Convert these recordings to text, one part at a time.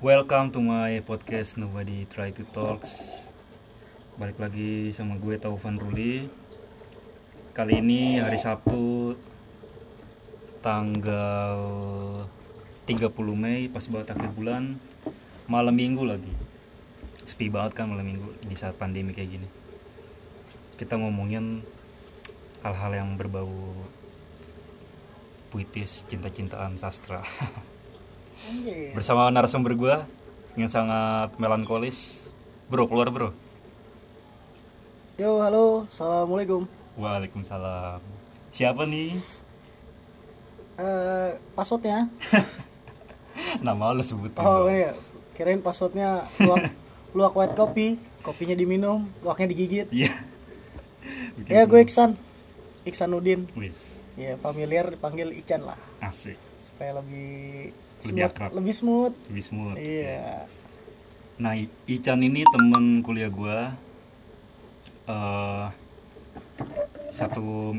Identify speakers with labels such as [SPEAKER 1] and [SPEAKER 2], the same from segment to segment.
[SPEAKER 1] Welcome to my podcast Nobody Try to Talks. Balik lagi sama gue Taufan Ruli. Kali ini hari Sabtu tanggal 30 Mei pas banget akhir bulan malam minggu lagi. Sepi banget kan malam minggu di saat pandemi kayak gini. Kita ngomongin hal-hal yang berbau puitis, cinta-cintaan sastra.
[SPEAKER 2] Anjir.
[SPEAKER 1] bersama narasumber gue yang sangat melankolis bro keluar bro
[SPEAKER 2] Yo, halo, assalamualaikum.
[SPEAKER 1] waalaikumsalam siapa nih
[SPEAKER 2] Eh, passwordnya?
[SPEAKER 1] nama lo sebutin
[SPEAKER 2] Oh,
[SPEAKER 1] dong.
[SPEAKER 2] ini ya. Kirain passwordnya luak, luak white kopi, kopinya diminum, luaknya digigit.
[SPEAKER 1] iya Bikin
[SPEAKER 2] Ya, gue
[SPEAKER 1] dulu.
[SPEAKER 2] Iksan. Iksanuddin.
[SPEAKER 1] wis
[SPEAKER 2] Ya, familiar dipanggil Ican lah,
[SPEAKER 1] asik
[SPEAKER 2] supaya lebih
[SPEAKER 1] Lebih
[SPEAKER 2] smooth,
[SPEAKER 1] akrab.
[SPEAKER 2] lebih smooth.
[SPEAKER 1] lebih smooth
[SPEAKER 2] Iya.
[SPEAKER 1] nah I- Ican ini temen kuliah gue eh satu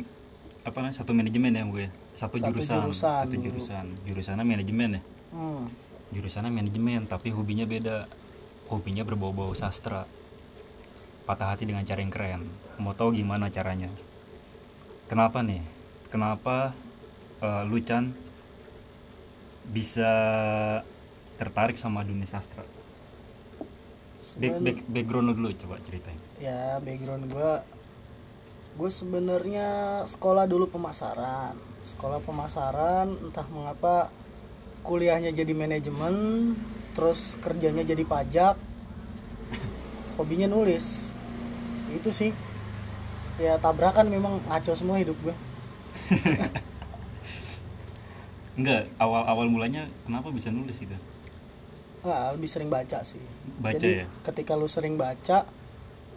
[SPEAKER 1] apa namanya satu manajemen ya gue satu,
[SPEAKER 2] Satu
[SPEAKER 1] jurusan,
[SPEAKER 2] jurusan
[SPEAKER 1] satu jurusan. Jurusannya manajemen ya?
[SPEAKER 2] Hmm.
[SPEAKER 1] jurusannya manajemen tapi hobinya beda. Hobinya berbau-bau sastra. Patah hati dengan cara yang keren. Mau tahu gimana caranya? Kenapa nih? Kenapa eh, lu Chan bisa tertarik sama dunia sastra? Back, back, background lu dulu coba ceritain.
[SPEAKER 2] Ya background gue gue sebenarnya sekolah dulu pemasaran. Sekolah pemasaran entah mengapa kuliahnya jadi manajemen terus kerjanya jadi pajak hobinya nulis. Itu sih. Ya tabrakan memang ngaco semua hidup gue
[SPEAKER 1] enggak awal awal mulanya kenapa bisa nulis gitu?
[SPEAKER 2] Nggak, lebih sering baca sih.
[SPEAKER 1] Baca
[SPEAKER 2] jadi
[SPEAKER 1] ya?
[SPEAKER 2] ketika lu sering baca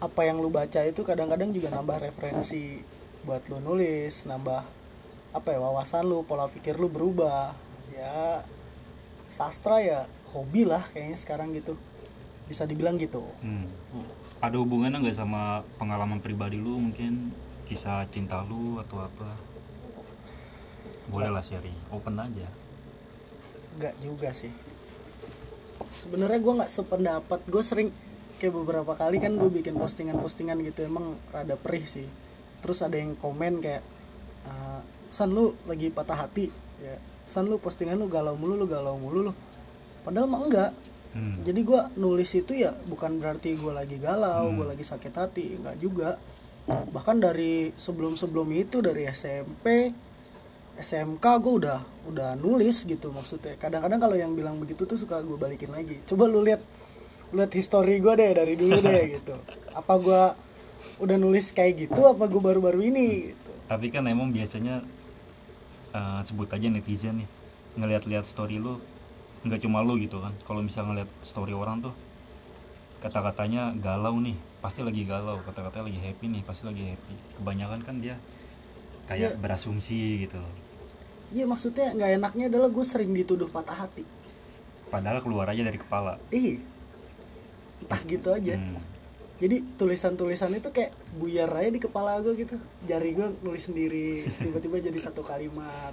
[SPEAKER 2] apa yang lu baca itu kadang-kadang juga nambah referensi buat lu nulis nambah apa ya wawasan lu pola pikir lu berubah. Ya sastra ya hobi lah kayaknya sekarang gitu. Bisa dibilang gitu.
[SPEAKER 1] Hmm.
[SPEAKER 2] Hmm.
[SPEAKER 1] ada hubungannya nggak sama pengalaman pribadi lu mungkin? Kisah cinta lu atau apa boleh lah sharing. Open aja.
[SPEAKER 2] Nggak juga sih. Sebenarnya gue nggak sependapat. Gue sering kayak beberapa kali kan gue bikin postingan-postingan gitu. Emang rada perih sih. Terus ada yang komen kayak "Ah, san lu lagi patah hati. Ya san lu postingan lu galau mulu lu galau mulu lu. Padahal mah enggak.
[SPEAKER 1] Hmm.
[SPEAKER 2] jadi gue nulis itu ya bukan berarti gue lagi galau
[SPEAKER 1] Hmm.
[SPEAKER 2] gue lagi sakit hati. Enggak juga. Bahkan dari sebelum sebelum itu dari SMP SMK gue udah udah nulis gitu maksudnya. Kadang-kadang kalau yang bilang begitu tuh suka gue balikin lagi. Coba lu lihat lihat history gue deh dari dulu deh gitu. Apa gue udah nulis kayak gitu apa gue baru-baru ini gitu.
[SPEAKER 1] Tapi kan emang biasanya eh, sebut aja netizen nih ngeliat-liat story lu nggak cuma lu gitu kan. Kalau misalnya ngeliat story orang tuh kata-katanya galau nih pasti lagi galau. Kata-katanya lagi happy nih pasti lagi happy. Kebanyakan kan dia kayak
[SPEAKER 2] Iya.
[SPEAKER 1] berasumsi gitu
[SPEAKER 2] iya maksudnya nggak enaknya adalah gue sering dituduh patah hati.
[SPEAKER 1] Padahal keluar aja dari kepala.
[SPEAKER 2] Ih entah gitu aja.
[SPEAKER 1] Hmm.
[SPEAKER 2] jadi tulisan-tulisan itu kayak buyar aja di kepala gue gitu. Jari gue nulis sendiri tiba-tiba jadi satu kalimat.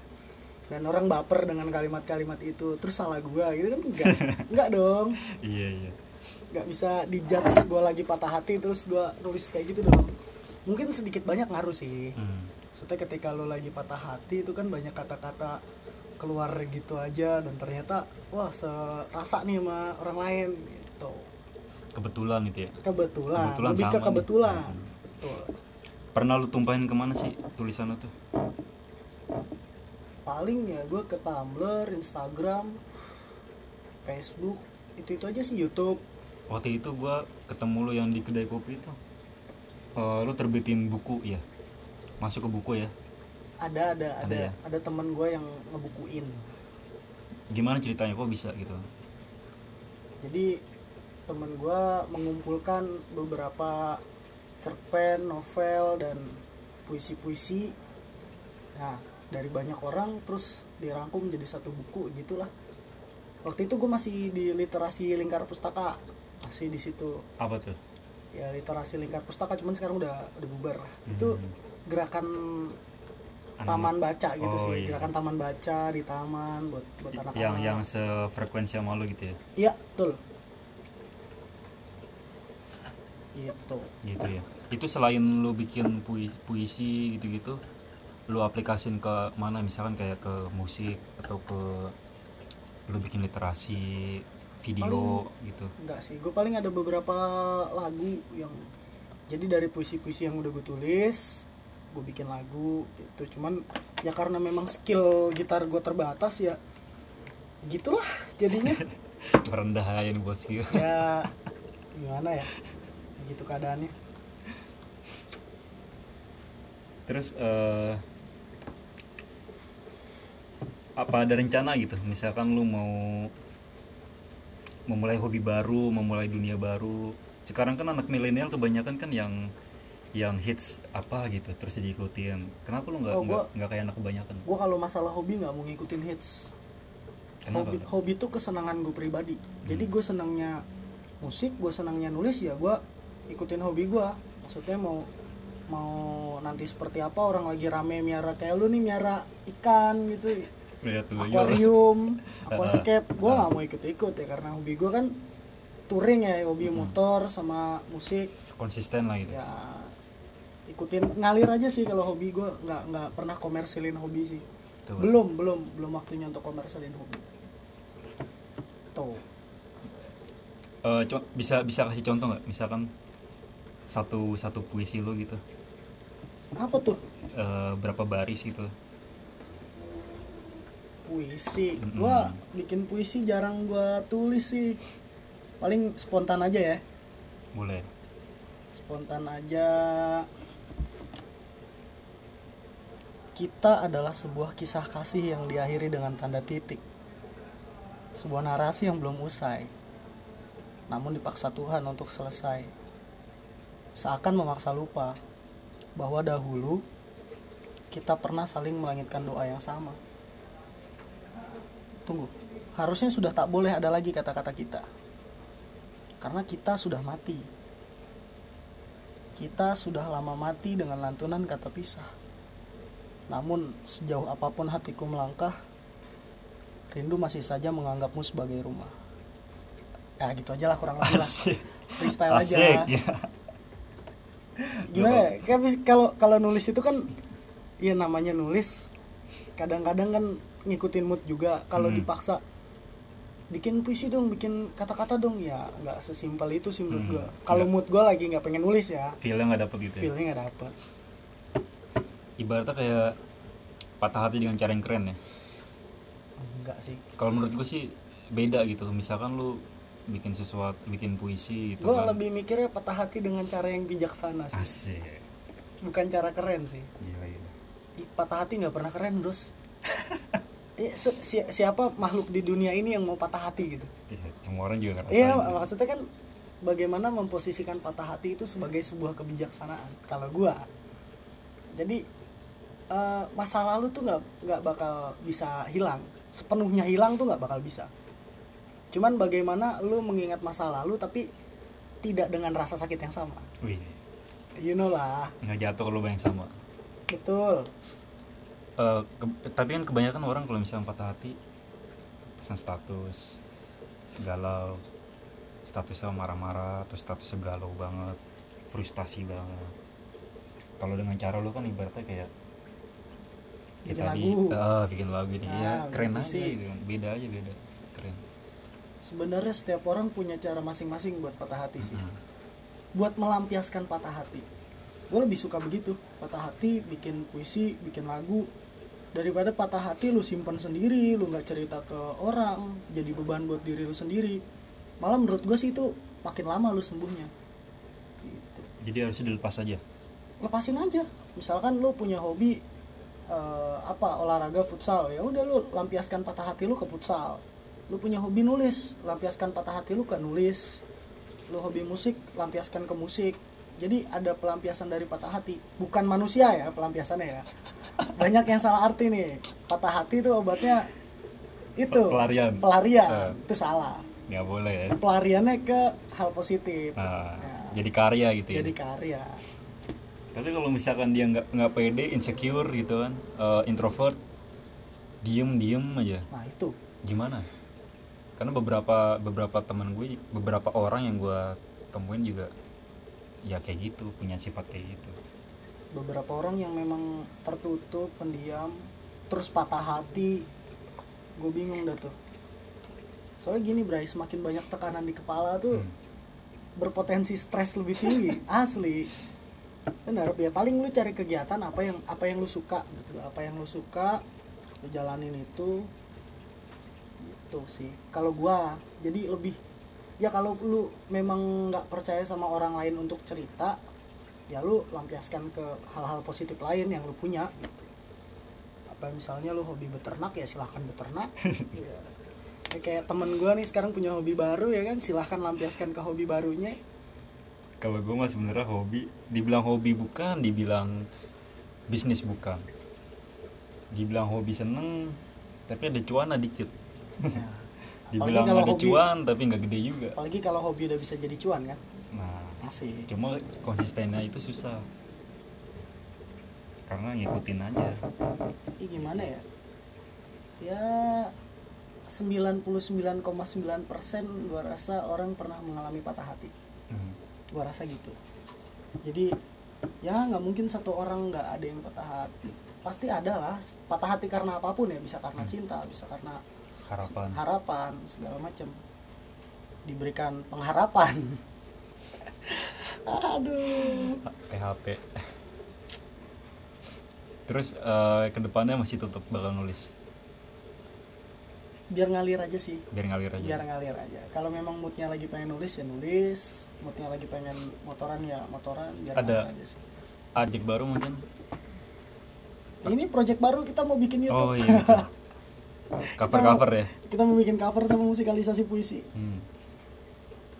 [SPEAKER 2] Dan orang baper dengan kalimat-kalimat itu terus salah gue gitu kan enggak enggak dong.
[SPEAKER 1] Iya iya.
[SPEAKER 2] Nggak bisa dijudge gue lagi patah hati terus gue nulis kayak gitu dong. Mungkin sedikit banyak ngaruh sih.
[SPEAKER 1] Hmm.
[SPEAKER 2] Maksudnya ketika lo lagi patah hati itu kan banyak kata-kata keluar gitu aja dan ternyata wah serasa nih sama orang lain gitu.
[SPEAKER 1] Kebetulan gitu ya?
[SPEAKER 2] Kebetulan,
[SPEAKER 1] Kebetulan
[SPEAKER 2] lebih ke
[SPEAKER 1] nih.
[SPEAKER 2] kebetulan.
[SPEAKER 1] Hmm.
[SPEAKER 2] betul.
[SPEAKER 1] Pernah lu tumpahin ke mana sih tulisan lu tuh?
[SPEAKER 2] Paling ya gue ke Tumblr, Instagram, Facebook itu itu aja sih YouTube.
[SPEAKER 1] Waktu itu gua ketemu lu yang di kedai kopi itu. Eh, lu terbitin buku ya masuk ke buku ya?
[SPEAKER 2] Ada ada
[SPEAKER 1] Ada
[SPEAKER 2] ada.
[SPEAKER 1] ya?
[SPEAKER 2] ada temen gue yang ngebukuin.
[SPEAKER 1] Gimana ceritanya? Kok bisa gitu?
[SPEAKER 2] Jadi temen gue mengumpulkan beberapa cerpen, novel dan puisi-puisi. Nah dari banyak orang terus dirangkum jadi satu buku gitulah. Waktu itu gue masih di literasi lingkar pustaka. Masih di situ.
[SPEAKER 1] Apa tuh?
[SPEAKER 2] Ya literasi lingkar pustaka cuman sekarang udah udah bubar. Lah itu
[SPEAKER 1] Hmm.
[SPEAKER 2] Gerakan
[SPEAKER 1] Anak-
[SPEAKER 2] taman baca gitu
[SPEAKER 1] Oh,
[SPEAKER 2] sih.
[SPEAKER 1] iya.
[SPEAKER 2] gerakan taman baca di taman buat buat anak-anak.
[SPEAKER 1] yang yang sefrekuensi sama lu gitu ya?
[SPEAKER 2] Iya betul. Gitu.
[SPEAKER 1] Gitu ya. Itu selain lu bikin pui- puisi gitu-gitu lu aplikasin ke mana? Misalkan kayak ke musik atau ke lu bikin literasi video gitu.
[SPEAKER 2] enggak sih. Gue paling ada beberapa lagu yang jadi dari puisi-puisi yang udah gue tulis gue bikin lagu gitu. Cuman ya karena memang skill gitar gue terbatas ya gitulah jadinya.
[SPEAKER 1] Merendah aja nih bos gue
[SPEAKER 2] ya gimana ya? Gitu keadaannya.
[SPEAKER 1] Terus eh, apa ada rencana gitu? Misalkan lu mau memulai hobi baru memulai dunia baru. Sekarang kan anak milenial kebanyakan kan yang yang hits apa gitu terus diikutin kenapa lu nggak
[SPEAKER 2] Oh,
[SPEAKER 1] nggak
[SPEAKER 2] gua-
[SPEAKER 1] kayak anak kebanyakan?
[SPEAKER 2] gue kalau masalah hobi nggak mau ngikutin hits.
[SPEAKER 1] Kenapa?
[SPEAKER 2] hobi hobi itu kesenangan gue pribadi. Jadi gue senangnya musik gue senangnya nulis ya gue ikutin hobi gue maksudnya mau mau nanti seperti apa orang lagi rame miara kayak lu nih miara ikan gitu. Akuarium aquascape gue nggak mau ikut ikut ya karena hobi gue kan touring ya hobi motor sama musik.
[SPEAKER 1] Konsisten lah gitu.
[SPEAKER 2] Ya ikutin ngalir aja sih kalau hobi. Gue nggak nggak pernah komersilin hobi sih.
[SPEAKER 1] Tuh.
[SPEAKER 2] belum belum belum waktunya untuk komersilin hobi. Tuh.
[SPEAKER 1] Eh, co- bisa bisa kasih contoh nggak? Misalkan satu satu puisi lu gitu.
[SPEAKER 2] Apa tuh?
[SPEAKER 1] Eh, berapa baris gitu.
[SPEAKER 2] Puisi.
[SPEAKER 1] Mm-mm.
[SPEAKER 2] gua bikin puisi jarang gua tulis sih. Paling spontan aja ya.
[SPEAKER 1] Boleh.
[SPEAKER 2] Spontan aja kita adalah sebuah kisah kasih yang diakhiri dengan tanda titik. Sebuah narasi yang belum usai namun dipaksa Tuhan untuk selesai. Seakan memaksa lupa bahwa dahulu kita pernah saling melangitkan doa yang sama. Tunggu harusnya sudah tak boleh ada lagi kata-kata kita. Karena kita sudah mati. Kita sudah lama mati dengan lantunan kata pisah. Namun sejauh apa pun hatiku melangkah, rindu masih saja menganggapmu sebagai rumah. Ya gitu aja lah kurang lebih lah.
[SPEAKER 1] asik
[SPEAKER 2] Freestyle aja.
[SPEAKER 1] asik ya
[SPEAKER 2] Gimana? ya? Kalau kalau nulis itu kan ya namanya nulis. Kadang-kadang kan ngikutin mood juga. Kalau
[SPEAKER 1] Hmm.
[SPEAKER 2] dipaksa bikin puisi dong, bikin kata-kata dong ya nggak sesimpel itu sih menurut
[SPEAKER 1] Hmm.
[SPEAKER 2] gua. Kalau mood gua lagi nggak pengen nulis ya,
[SPEAKER 1] feelnya nggak dapet gitu ya
[SPEAKER 2] feelnya nggak dapet.
[SPEAKER 1] Ibaratnya kayak patah hati dengan cara yang keren ya?
[SPEAKER 2] Enggak sih.
[SPEAKER 1] kalau menurut gue sih beda gitu. Misalkan lu bikin sesuatu bikin puisi gitu
[SPEAKER 2] gue
[SPEAKER 1] kan.
[SPEAKER 2] lebih mikirnya patah hati dengan cara yang bijaksana sih.
[SPEAKER 1] Asik.
[SPEAKER 2] Bukan cara keren sih.
[SPEAKER 1] Gila gila
[SPEAKER 2] patah hati nggak pernah keren bros. Si- siapa makhluk di dunia ini yang mau patah hati gitu?
[SPEAKER 1] Iya, semua orang juga ngerasain
[SPEAKER 2] iya
[SPEAKER 1] gitu.
[SPEAKER 2] maksudnya kan bagaimana memposisikan patah hati itu sebagai sebuah kebijaksanaan kalau gua. Jadi eh, masa lalu tuh nggak nggak bakal bisa hilang. Sepenuhnya hilang tuh nggak bakal bisa. Cuman bagaimana lu mengingat masa lalu tapi tidak dengan rasa sakit yang sama.
[SPEAKER 1] Wih,
[SPEAKER 2] you know lah.
[SPEAKER 1] Nggak jatuh kalau yang sama.
[SPEAKER 2] Betul.
[SPEAKER 1] Ke- tapi kan kebanyakan orang kalau misalnya patah hati pesan status galau statusnya marah-marah atau statusnya galau banget frustasi banget. Kalau dengan cara lu kan ibaratnya kayak ya
[SPEAKER 2] Bikin
[SPEAKER 1] tadi
[SPEAKER 2] lagu.
[SPEAKER 1] eh, bikin lagu nih. Ya
[SPEAKER 2] Nah,
[SPEAKER 1] keren aja gitu beda aja beda. Keren.
[SPEAKER 2] Sebenarnya setiap orang punya cara masing-masing buat patah hati sih.
[SPEAKER 1] Hmm.
[SPEAKER 2] buat melampiaskan patah hati. Gue lebih suka begitu. Patah hati bikin puisi bikin lagu. Daripada patah hati lu simpan sendiri lu nggak cerita ke orang jadi beban buat diri lu sendiri. Malah menurut gue sih itu makin lama lu sembuhnya. Gitu.
[SPEAKER 1] jadi harusnya dilepas aja?
[SPEAKER 2] Lepasin aja. Misalkan lu punya hobi eh, apa olahraga futsal. Ya udah lu lampiaskan patah hati lu ke futsal. Lu punya hobi nulis lampiaskan patah hati lu ke nulis. Lu hobi musik lampiaskan ke musik. Jadi ada pelampiasan dari patah hati. Bukan manusia ya pelampiasannya ya. Banyak yang salah arti nih. Patah hati itu obatnya itu
[SPEAKER 1] Pelarian.
[SPEAKER 2] pelarian.
[SPEAKER 1] Eh.
[SPEAKER 2] itu salah.
[SPEAKER 1] Nggak boleh ya.
[SPEAKER 2] Pelariannya ke hal positif.
[SPEAKER 1] Nah,
[SPEAKER 2] Ya.
[SPEAKER 1] jadi karya gitu ya.
[SPEAKER 2] Jadi karya
[SPEAKER 1] tapi kalau misalkan dia nggak nggak pede insecure gitu kan eh, introvert diem diem aja.
[SPEAKER 2] Nah itu.
[SPEAKER 1] Gimana? Karena beberapa beberapa teman gue beberapa orang yang gue temuin juga ya kayak gitu punya sifat kayak gitu.
[SPEAKER 2] Beberapa orang yang memang tertutup pendiam terus patah hati. Gue bingung dah tuh. Soalnya gini Bray semakin banyak tekanan di kepala tuh
[SPEAKER 1] Hmm.
[SPEAKER 2] berpotensi stres lebih tinggi. Asli benar ya paling lu cari kegiatan apa yang apa yang lu suka gitu apa yang lu suka lu jalanin itu. Itu sih kalau gua jadi lebih ya kalau lu memang nggak percaya sama orang lain untuk cerita ya lu lampiaskan ke hal-hal positif lain yang lu punya gitu. Apa misalnya lu hobi beternak ya silahkan beternak. Ya. Ya, kayak temen gua nih sekarang punya hobi baru ya kan silahkan lampiaskan ke hobi barunya
[SPEAKER 1] kalau gue mah sebenarnya hobi dibilang hobi bukan dibilang bisnis bukan. Dibilang hobi seneng tapi ada cuan dikit.
[SPEAKER 2] Ya.
[SPEAKER 1] dibilang
[SPEAKER 2] kalau
[SPEAKER 1] ada
[SPEAKER 2] hobi-
[SPEAKER 1] cuan tapi nggak gede juga.
[SPEAKER 2] Apalagi kalau hobi udah bisa jadi cuan kan?
[SPEAKER 1] Nah
[SPEAKER 2] asik.
[SPEAKER 1] cuma konsistennya itu susah. Karena ngikutin aja.
[SPEAKER 2] Ih, gimana ya? Ya 99,9% gua rasa orang pernah mengalami patah hati.
[SPEAKER 1] Hmm.
[SPEAKER 2] Gua rasa gitu. Jadi ya nggak mungkin satu orang nggak ada yang patah hati. Pasti ada lah patah hati karena apa pun ya bisa karena
[SPEAKER 1] Hmm.
[SPEAKER 2] cinta bisa karena
[SPEAKER 1] harapan.
[SPEAKER 2] harapan segala macam. Diberikan pengharapan. Aduh.
[SPEAKER 1] PHP terus eh, ke depannya masih tetap bakal nulis
[SPEAKER 2] biar ngalir aja sih.
[SPEAKER 1] Biar ngalir aja.
[SPEAKER 2] Biar ngalir aja. Kalau memang moodnya lagi pengen nulis ya nulis. Moodnya lagi pengen motoran ya motoran. Biar
[SPEAKER 1] Ada.
[SPEAKER 2] ngalir aja sih.
[SPEAKER 1] ajak baru mungkin?
[SPEAKER 2] Ini project baru kita mau bikin YouTube.
[SPEAKER 1] Oh iya cover cover ya?
[SPEAKER 2] Kita mau bikin cover sama musikalisasi puisi.
[SPEAKER 1] Hmm.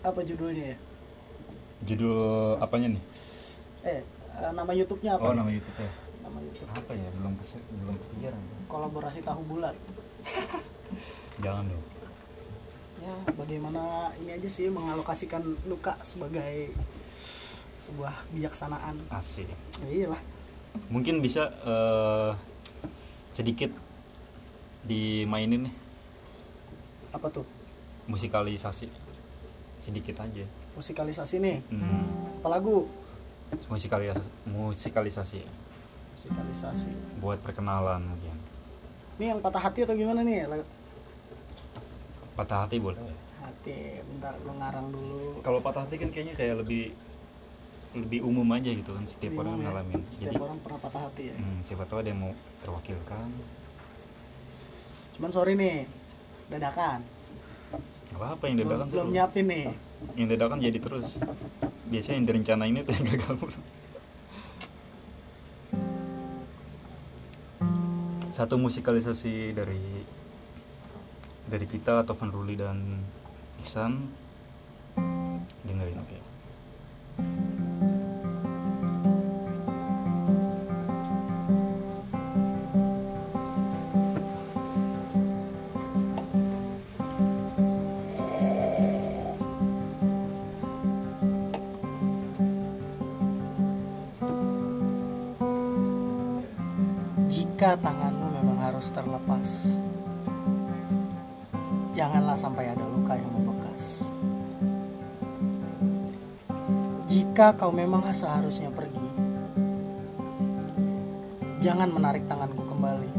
[SPEAKER 2] apa judulnya ya?
[SPEAKER 1] Judul apanya nih?
[SPEAKER 2] Eh eh, nama YouTube-nya apa
[SPEAKER 1] oh
[SPEAKER 2] nih?
[SPEAKER 1] nama youtube ya
[SPEAKER 2] nama YouTube.
[SPEAKER 1] Apa ya? Belum belum kepikiran.
[SPEAKER 2] Kolaborasi tahu bulat
[SPEAKER 1] jangan dong.
[SPEAKER 2] Ya bagaimana ini aja sih mengalokasikan luka sebagai sebuah bijaksanaan.
[SPEAKER 1] Asik.
[SPEAKER 2] Ya iyalah.
[SPEAKER 1] Mungkin bisa eh, sedikit dimainin nih.
[SPEAKER 2] Apa tuh?
[SPEAKER 1] Musikalisasi. Sedikit aja.
[SPEAKER 2] Musikalisasi nih?
[SPEAKER 1] Hmm.
[SPEAKER 2] apa lagu?
[SPEAKER 1] Musikalisasi musikalisasi.
[SPEAKER 2] Musikalisasi.
[SPEAKER 1] Buat perkenalan mungkin.
[SPEAKER 2] Ini yang patah hati atau gimana nih
[SPEAKER 1] patah hati boleh.
[SPEAKER 2] Hati bentar gue ngarang dulu.
[SPEAKER 1] Kalau patah hati kan kayaknya kayak lebih lebih umum aja gitu kan setiap
[SPEAKER 2] Bingung
[SPEAKER 1] orang
[SPEAKER 2] ya.
[SPEAKER 1] ngalamin.
[SPEAKER 2] Setiap
[SPEAKER 1] jadi
[SPEAKER 2] orang pernah patah hati ya.
[SPEAKER 1] Hmm, siapa tahu ada yang mau terwakilkan.
[SPEAKER 2] Cuman sorry nih dadakan.
[SPEAKER 1] Apa apa yang
[SPEAKER 2] belum,
[SPEAKER 1] dadakan
[SPEAKER 2] belum
[SPEAKER 1] seru.
[SPEAKER 2] nyiapin nih.
[SPEAKER 1] yang dadakan jadi terus. Biasanya yang direncanain itu yang gagal mulu. satu musikalisasi dari dari kita atau Ruli dan Iksan
[SPEAKER 2] jika kau memang seharusnya pergi jangan menarik tanganku kembali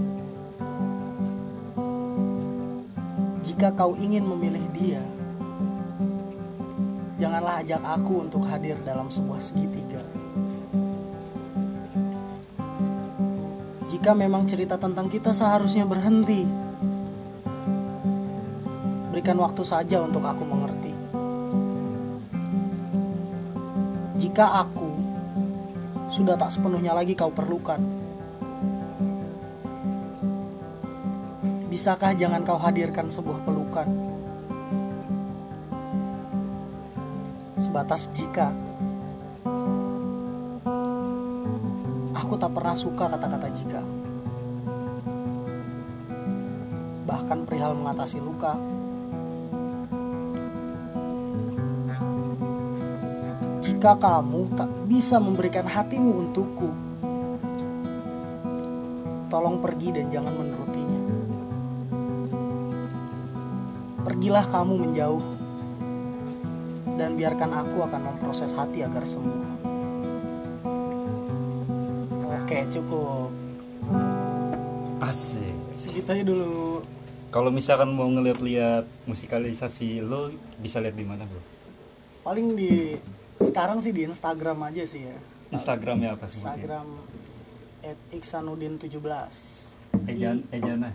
[SPEAKER 2] jika kau ingin memilih dia janganlah ajak aku untuk hadir dalam sebuah segitiga jika memang cerita tentang kita seharusnya berhenti. Berikan waktu saja untuk aku mengerti. Jika aku sudah tak sepenuhnya lagi kau perlukan, bisakah jangan kau hadirkan sebuah pelukan? Sebatas jika aku tak pernah suka kata-kata jika. Bahkan perihal mengatasi luka. Jika kamu tak bisa memberikan hatimu untukku tolong pergi dan jangan menurutinya. Pergilah kamu menjauh dan biarkan aku akan memproses hati agar sembuh. Oke cukup.
[SPEAKER 1] Asik.
[SPEAKER 2] Segitu aja dulu.
[SPEAKER 1] Kalau misalkan mau ngeliat-liat musikalisasi lo bisa lihat di mana bro?
[SPEAKER 2] Paling di sekarang sih di Instagram aja sih ya.
[SPEAKER 1] Instagramnya apa sih
[SPEAKER 2] Instagram at iksanudin 17
[SPEAKER 1] Ejan Ejana.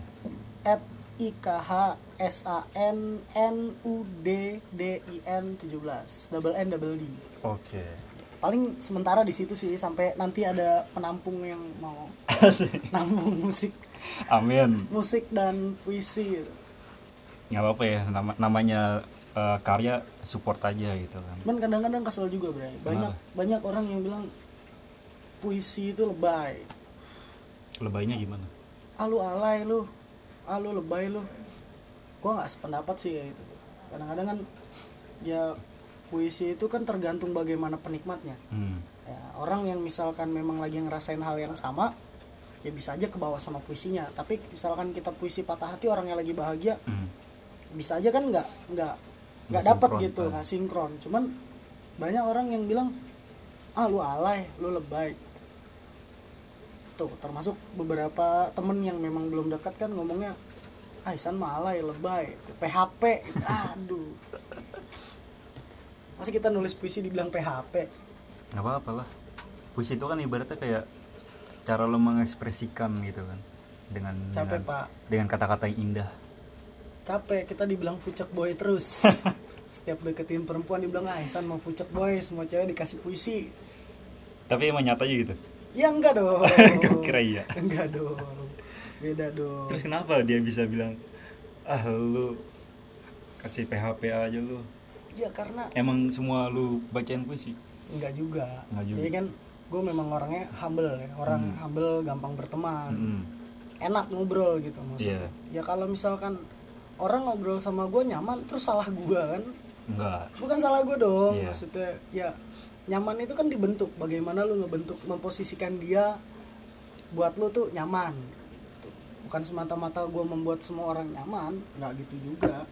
[SPEAKER 2] at IKH SAN N U D D I N 17 double N double D.
[SPEAKER 1] Oke.
[SPEAKER 2] Paling sementara di situ sih sampai nanti ada penampung yang mau nampung musik.
[SPEAKER 1] Amin.
[SPEAKER 2] Musik dan puisi. Gitu.
[SPEAKER 1] nggak apa-apa ya nama namanya eh, karya support aja gitu kan.
[SPEAKER 2] Cuman kadang-kadang kesel juga Bray banyak
[SPEAKER 1] Kenapa?
[SPEAKER 2] banyak orang yang bilang puisi itu lebay.
[SPEAKER 1] Lebaynya gimana?
[SPEAKER 2] Ah lu alay lu ah lu lebay lu. Gua nggak sependapat sih ya itu kadang-kadang kan ya puisi itu kan tergantung bagaimana penikmatnya.
[SPEAKER 1] Hmm.
[SPEAKER 2] ya, orang yang misalkan memang lagi ngerasain hal yang sama ya bisa aja ke bawah sama puisinya. Tapi misalkan kita puisi patah hati orang yang lagi bahagia
[SPEAKER 1] Hmm.
[SPEAKER 2] bisa aja kan nggak nggak nggak dapat gitu
[SPEAKER 1] kan.
[SPEAKER 2] nggak sinkron. Cuman banyak orang yang bilang ah lu alay lu lebay. Tuh termasuk beberapa temen yang memang belum dekat kan ngomongnya ah Isan mah alay lebay. PHP aduh. Masih kita nulis puisi dibilang PHP
[SPEAKER 1] nggak apa-apa lah. Puisi itu kan ibaratnya kayak cara lo mengekspresikan gitu kan dengan
[SPEAKER 2] capek
[SPEAKER 1] dengan,
[SPEAKER 2] pak.
[SPEAKER 1] dengan kata-kata yang indah
[SPEAKER 2] capek kita dibilang fucek boy terus. Setiap deketin perempuan dibilang ah Ihsan mau fucek boy semua cewek dikasih puisi.
[SPEAKER 1] Tapi emang nyatanya gitu?
[SPEAKER 2] Ya enggak dong.
[SPEAKER 1] Kira iya.
[SPEAKER 2] enggak dong. Beda dong.
[SPEAKER 1] Terus kenapa dia bisa bilang ah lu kasih PHP aja lu?
[SPEAKER 2] Ya karena
[SPEAKER 1] emang semua lu bacain puisi?
[SPEAKER 2] Enggak juga.
[SPEAKER 1] Enggak juga.
[SPEAKER 2] jadi kan gue memang orangnya humble ya. Orang
[SPEAKER 1] Hmm.
[SPEAKER 2] humble gampang berteman.
[SPEAKER 1] Mm-mm.
[SPEAKER 2] enak ngobrol gitu maksudnya.
[SPEAKER 1] Iya.
[SPEAKER 2] ya kalau misalkan orang ngobrol sama gue nyaman terus salah gue kan?
[SPEAKER 1] Enggak.
[SPEAKER 2] Bukan salah gue dong
[SPEAKER 1] Iya.
[SPEAKER 2] maksudnya ya nyaman itu kan dibentuk. Bagaimana lu ngebentuk memposisikan dia buat lu tuh nyaman gitu. bukan semata-mata gue membuat semua orang nyaman nggak gitu juga.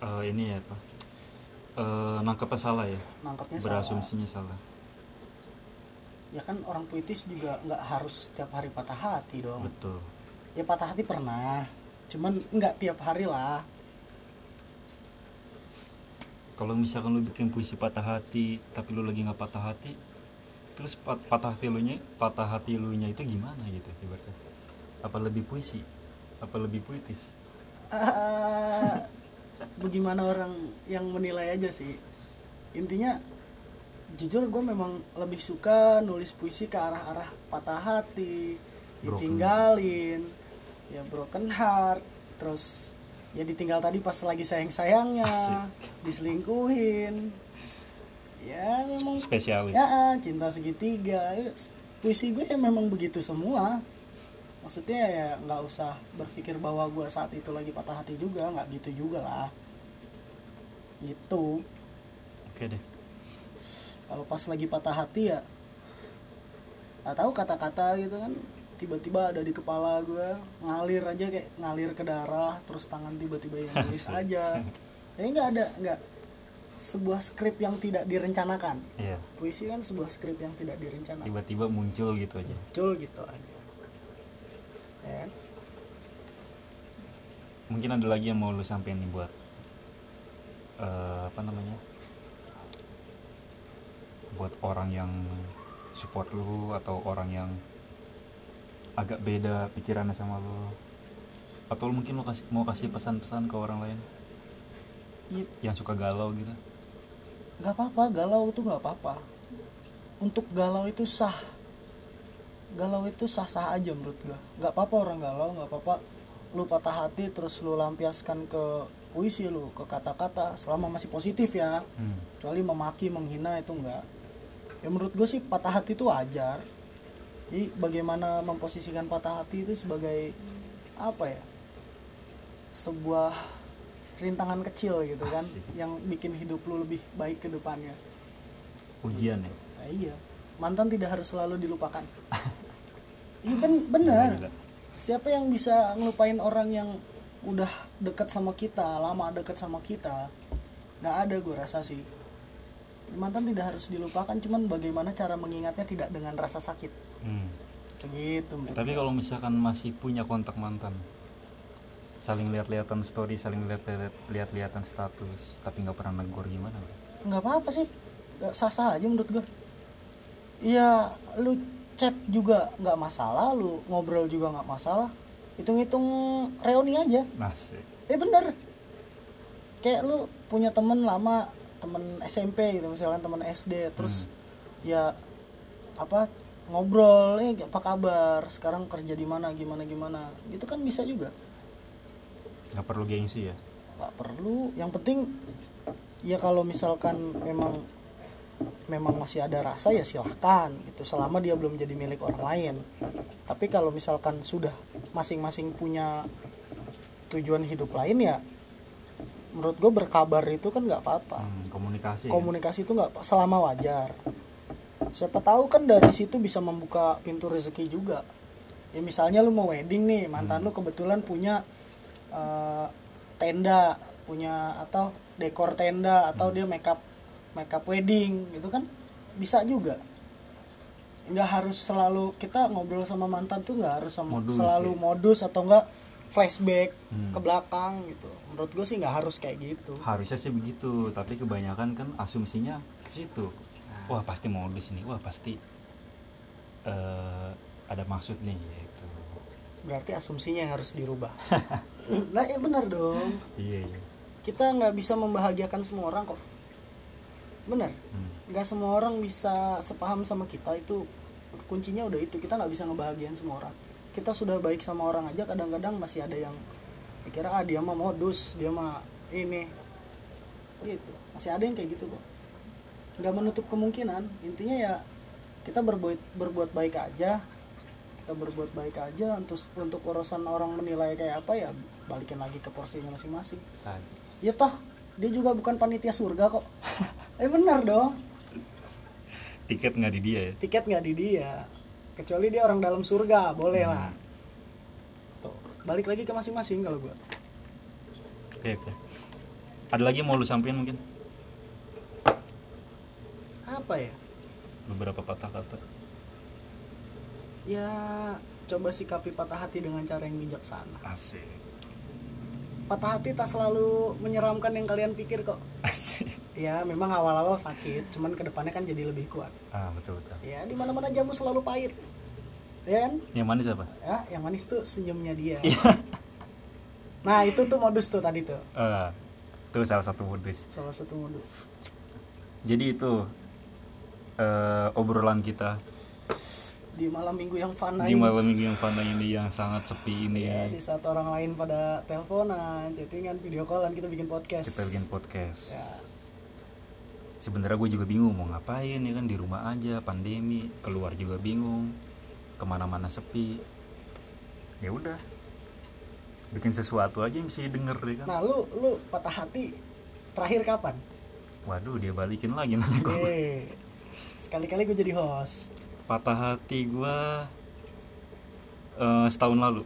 [SPEAKER 1] Eh, ini ya apa Eh, nangkepnya salah ya?
[SPEAKER 2] Nangkapnya salah.
[SPEAKER 1] Berasumsinya salah.
[SPEAKER 2] Ya kan orang puitis juga nggak harus tiap hari patah hati dong.
[SPEAKER 1] Betul
[SPEAKER 2] ya patah hati pernah. Cuman nggak tiap hari lah.
[SPEAKER 1] Kalau misalkan lu bikin puisi patah hati tapi lu lagi nggak patah hati terus pat- patah hati lu nya patah hati lu nya itu gimana gitu ibaratnya? Apa lebih puisi? Apa lebih puitis?
[SPEAKER 2] Bagaimana orang yang menilai aja sih. Intinya jujur gue memang lebih suka nulis puisi ke arah-arah patah hati
[SPEAKER 1] Broken.
[SPEAKER 2] Ya broken heart terus ya ditinggal tadi pas lagi sayang-sayangnya
[SPEAKER 1] Asik.
[SPEAKER 2] diselingkuhin. Ya memang
[SPEAKER 1] spesialis.
[SPEAKER 2] Ya cinta segitiga. Puisi gue ya memang begitu semua. Maksudnya ya nggak usah berpikir bahwa gue saat itu lagi patah hati juga nggak gitu juga lah. Gitu.
[SPEAKER 1] Oke deh.
[SPEAKER 2] Kalau pas lagi patah hati ya nggak tahu kata-kata gitu kan tiba-tiba ada di kepala gue ngalir aja kayak ngalir ke darah terus tangan tiba-tiba yang nulis aja. Ya nggak ada nggak. Sebuah skrip yang tidak direncanakan.
[SPEAKER 1] Iya.
[SPEAKER 2] Puisi kan sebuah skrip yang tidak direncanakan.
[SPEAKER 1] Tiba-tiba muncul gitu aja.
[SPEAKER 2] Muncul gitu aja. Ya kan?
[SPEAKER 1] mungkin ada lagi yang mau lu sampein nih buat eh, apa namanya? Buat orang yang support lu atau orang yang agak beda pikirannya sama lu atau lu mungkin lu kasih mau kasih pesan-pesan ke orang lain?
[SPEAKER 2] Iya,
[SPEAKER 1] yang suka galau gitu?
[SPEAKER 2] Nggak apa-apa galau itu nggak apa-apa. Untuk galau itu sah. Galau itu sah-sah aja menurut gua. Nggak apa-apa orang galau nggak apa-apa lu patah hati terus lu lampiaskan ke puisi lu ke kata-kata selama masih positif ya.
[SPEAKER 1] Hmm.
[SPEAKER 2] kecuali memaki menghina itu enggak ya menurut gue sih patah hati itu wajar jadi bagaimana memposisikan patah hati itu sebagai apa ya? Sebuah rintangan kecil gitu kan
[SPEAKER 1] Asik.
[SPEAKER 2] yang bikin hidup lu lebih baik ke depannya.
[SPEAKER 1] Ujian ya?
[SPEAKER 2] Nah, iya. Mantan tidak harus selalu dilupakan. Iya ben bener siapa yang bisa ngelupain orang yang udah deket sama kita lama deket sama kita? Nggak ada gue rasa sih. Mantan tidak harus dilupakan cuman bagaimana cara mengingatnya tidak dengan rasa sakit
[SPEAKER 1] Hmm.
[SPEAKER 2] gitu
[SPEAKER 1] tapi kalau misalkan masih punya kontak mantan saling lihat-lihatan story saling lihat-lihat lihat-lihatan status tapi nggak pernah negur gimana
[SPEAKER 2] nggak apa-apa sih. Nggak sah-sah aja menurut gue iya lu chat juga nggak masalah lu ngobrol juga nggak masalah. Hitung-hitung reuni aja.
[SPEAKER 1] Nasib.
[SPEAKER 2] eh bener. Kayak lu punya temen lama temen SMP gitu misalkan temen SD terus ya apa ngobrol eh apa kabar? Sekarang kerja di mana? Gimana gimana? Gitu kan bisa juga.
[SPEAKER 1] Nggak perlu gengsi ya?
[SPEAKER 2] Nggak perlu. Yang penting ya kalau misalkan memang memang masih ada rasa ya silahkan gitu. Selama dia belum jadi milik orang lain. Tapi kalau misalkan sudah masing-masing punya tujuan hidup lain ya menurut gue berkabar itu kan nggak apa-apa.
[SPEAKER 1] Hmm, komunikasi ya?
[SPEAKER 2] komunikasi itu nggak selama wajar siapa tahu kan dari situ bisa membuka pintu rezeki juga. Ya misalnya lu mau wedding nih mantan lu kebetulan punya eh, tenda punya atau dekor tenda atau dia makeup makeup wedding gitu kan? Bisa juga. Nggak harus selalu kita ngobrol sama mantan tuh nggak harus sama
[SPEAKER 1] Modus
[SPEAKER 2] selalu
[SPEAKER 1] ya.
[SPEAKER 2] modus atau enggak flashback
[SPEAKER 1] Hmm.
[SPEAKER 2] ke belakang gitu. Menurut gue sih nggak harus kayak gitu.
[SPEAKER 1] Harusnya sih begitu tapi kebanyakan kan asumsinya ke situ wah pasti modus ini. Wah pasti eh, ada maksud nih gitu.
[SPEAKER 2] Berarti asumsinya yang harus dirubah. Nah ya benar dong.
[SPEAKER 1] Iya iya.
[SPEAKER 2] Kita nggak bisa membahagiakan semua orang kok. Benar.
[SPEAKER 1] Hmm.
[SPEAKER 2] nggak semua orang bisa sepaham sama kita. Itu kuncinya udah itu. Kita nggak bisa ngebahagiain semua orang. Kita sudah baik sama orang aja kadang-kadang masih ada yang kira ah dia mah modus dia mah ini. Gitu. Masih ada yang kayak gitu kok nggak menutup kemungkinan. Intinya ya kita berbuat berbuat baik aja. Kita berbuat baik aja untuk untuk urusan orang menilai kayak apa ya balikin lagi ke porsinya masing-masing. Ya toh dia juga bukan panitia surga kok. Eh benar dong.
[SPEAKER 1] Tiket nggak di dia ya?
[SPEAKER 2] Tiket nggak di dia. Kecuali dia orang dalam surga boleh lah. Tuh balik lagi ke masing-masing kalau gua.
[SPEAKER 1] Oke oke. Ada lagi yang mau lu sampein mungkin
[SPEAKER 2] apa ya?
[SPEAKER 1] Beberapa patah kata.
[SPEAKER 2] Ya coba sikapi patah hati dengan cara yang bijaksana.
[SPEAKER 1] Asik.
[SPEAKER 2] Patah hati tak selalu menyeramkan yang kalian pikir kok.
[SPEAKER 1] Asik.
[SPEAKER 2] Ya memang awal-awal sakit cuman ke depannya kan jadi lebih kuat.
[SPEAKER 1] Ah betul betul.
[SPEAKER 2] Ya di mana mana jamu selalu pahit. Ya kan?
[SPEAKER 1] Yang manis apa?
[SPEAKER 2] Ya yang manis tuh senyumnya dia.
[SPEAKER 1] Iya.
[SPEAKER 2] nah itu tuh modus tuh tadi tuh.
[SPEAKER 1] Ah, itu salah satu modus.
[SPEAKER 2] Salah satu modus.
[SPEAKER 1] Jadi itu eh, obrolan kita.
[SPEAKER 2] Di malam minggu yang fana
[SPEAKER 1] di malam minggu yang fana ini yang sangat sepi ini.
[SPEAKER 2] Ya, di saat orang lain pada teleponan, chattingan, video callan, kita bikin podcast.
[SPEAKER 1] kita bikin podcast.
[SPEAKER 2] Ya,
[SPEAKER 1] sebenarnya gue juga bingung mau ngapain ya kan? Di rumah aja pandemi keluar juga bingung ke mana-mana sepi. Ya udah bikin sesuatu aja yang bisa didengar ya kan?
[SPEAKER 2] Nah, lu lu patah hati terakhir kapan?
[SPEAKER 1] waduh dia balikin lagi gue
[SPEAKER 2] Eh, sekali-kali gue jadi host.
[SPEAKER 1] patah hati gue eh, setahun lalu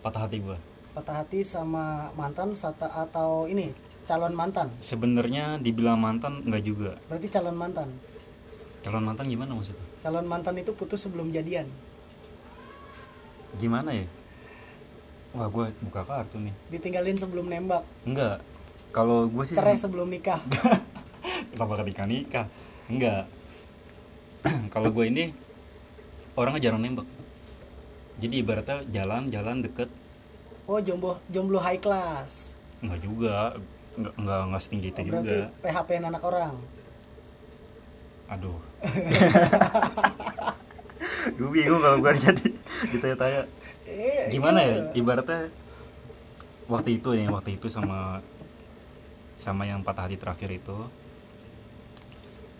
[SPEAKER 1] patah hati gue
[SPEAKER 2] Patah hati sama mantan sata, atau ini calon mantan.
[SPEAKER 1] sebenarnya dibilang mantan nggak juga
[SPEAKER 2] Berarti calon mantan.
[SPEAKER 1] calon mantan gimana maksudnya
[SPEAKER 2] Calon mantan itu putus sebelum jadian.
[SPEAKER 1] gimana ya wah gue buka kartu nih
[SPEAKER 2] Ditinggalin sebelum nembak.
[SPEAKER 1] enggak kalau gue sih
[SPEAKER 2] Cerai sebelum nikah.
[SPEAKER 1] kenapa ketika nikah enggak. Kalau gue ini orangnya jarang nembak. Jadi ibaratnya jalan-jalan deket.
[SPEAKER 2] Oh, jomblo jomblo high class.
[SPEAKER 1] enggak juga. Enggak enggak, enggak setinggi itu
[SPEAKER 2] Oh, berarti
[SPEAKER 1] juga
[SPEAKER 2] PHP anak orang.
[SPEAKER 1] aduh. Gue bingung kalau gue jadi ditanya-tanya.
[SPEAKER 2] Eh,
[SPEAKER 1] gimana ya?
[SPEAKER 2] iya.
[SPEAKER 1] ibaratnya waktu itu nih waktu itu sama sama yang patah hati terakhir itu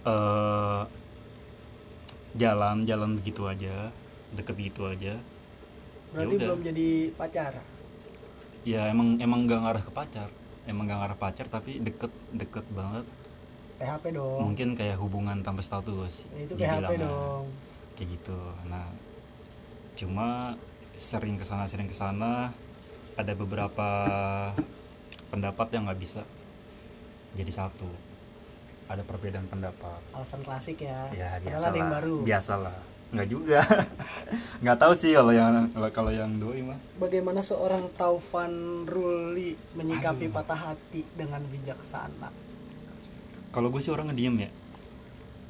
[SPEAKER 1] eh jalan jalan begitu aja deket gitu aja.
[SPEAKER 2] Berarti
[SPEAKER 1] Yaudah.
[SPEAKER 2] belum jadi pacar.
[SPEAKER 1] ya emang emang gak ngarah ke pacar. Emang gak ngarah pacar tapi deket deket banget.
[SPEAKER 2] PHP dong.
[SPEAKER 1] Mungkin kayak hubungan tanpa status.
[SPEAKER 2] Ya, itu. PHP dong.
[SPEAKER 1] Kayak gitu. Nah cuma sering ke sana sering ke sana ada beberapa pendapat yang nggak bisa jadi satu ada perbedaan pendapat.
[SPEAKER 2] Alasan klasik ya.
[SPEAKER 1] Ya
[SPEAKER 2] Padahal
[SPEAKER 1] biasa
[SPEAKER 2] ada yang baru.
[SPEAKER 1] Biasalah. Nggak juga. Nggak tahu sih kalau yang kalau yang doi mah.
[SPEAKER 2] Bagaimana seorang Taufan Ruli menyikapi
[SPEAKER 1] Aduh.
[SPEAKER 2] patah hati dengan bijaksana
[SPEAKER 1] kalau gue sih orang ngediem ya.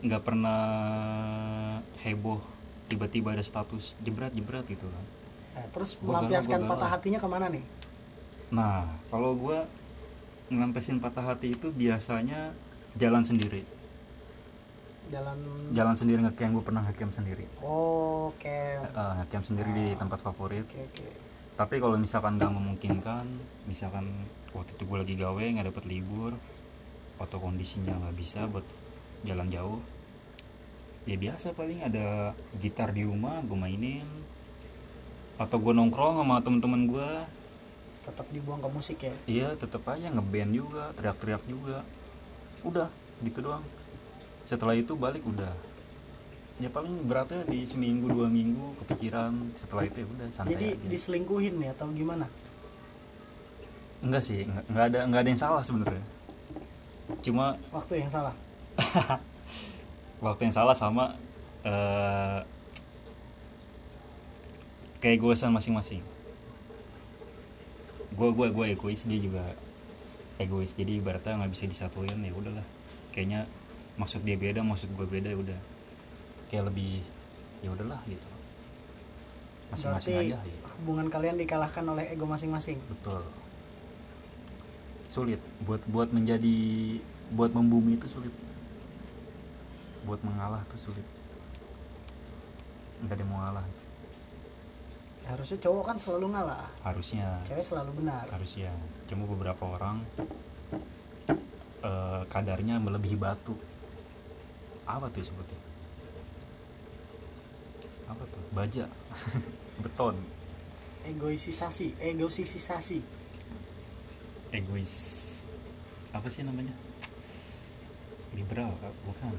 [SPEAKER 1] Nggak pernah heboh tiba-tiba ada status jebret jebret gitu kan.
[SPEAKER 2] Nah, terus
[SPEAKER 1] Gua
[SPEAKER 2] melampiaskan
[SPEAKER 1] gua galau.
[SPEAKER 2] patah hatinya ke mana nih?
[SPEAKER 1] Nah, kalau gue ngelampiasin patah hati itu biasanya jalan sendiri.
[SPEAKER 2] jalan
[SPEAKER 1] Jalan sendiri ngecamp, gue pernah ngecamp sendiri.
[SPEAKER 2] oh, oke
[SPEAKER 1] Eh, ngecamp sendiri di tempat favorit.
[SPEAKER 2] oke oke
[SPEAKER 1] Tapi kalau misalkan nggak memungkinkan, misalkan waktu itu gue lagi gawe nggak dapet libur, atau kondisinya nggak bisa buat jalan jauh, ya biasa paling ada gitar di rumah gue mainin, atau gue nongkrong sama temen-temen gue,
[SPEAKER 2] tetap dibuang ke musik ya
[SPEAKER 1] Iya tetep aja ngeband juga, teriak-teriak juga. Udah, gitu doang. Setelah itu balik udah. Ya paling beratnya di seminggu dua minggu kepikiran. Setelah itu ya udah santai
[SPEAKER 2] jadi
[SPEAKER 1] aja.
[SPEAKER 2] diselingkuhin ya atau gimana
[SPEAKER 1] Enggak sih, enggak, enggak ada enggak ada yang salah sebenarnya. Cuma
[SPEAKER 2] waktu yang salah
[SPEAKER 1] waktu yang salah sama eh keegoisan masing-masing. Gue gue gue egois dia juga egois. Jadi ibaratnya nggak bisa disatuin ya udahlah. Kayaknya maksud dia beda maksud gue beda ya udah. Kayak lebih ya udahlah gitu. Masing-masing aja ya.
[SPEAKER 2] hubungan kalian dikalahkan oleh ego masing-masing?
[SPEAKER 1] Betul. Sulit. Buat buat menjadi buat membumi itu sulit. Buat mengalah tuh sulit. Nggak ada mau ngalah
[SPEAKER 2] harusnya cowok kan selalu ngalah.
[SPEAKER 1] Harusnya.
[SPEAKER 2] Cewek selalu benar.
[SPEAKER 1] Harusnya. Cuma beberapa orang eh, kadarnya melebihi batu. Apa tuh sebutnya apa tuh? Baja. Beton.
[SPEAKER 2] Egoisisasi. Egoisisasi.
[SPEAKER 1] Egois apa sih namanya? Liberal bukan?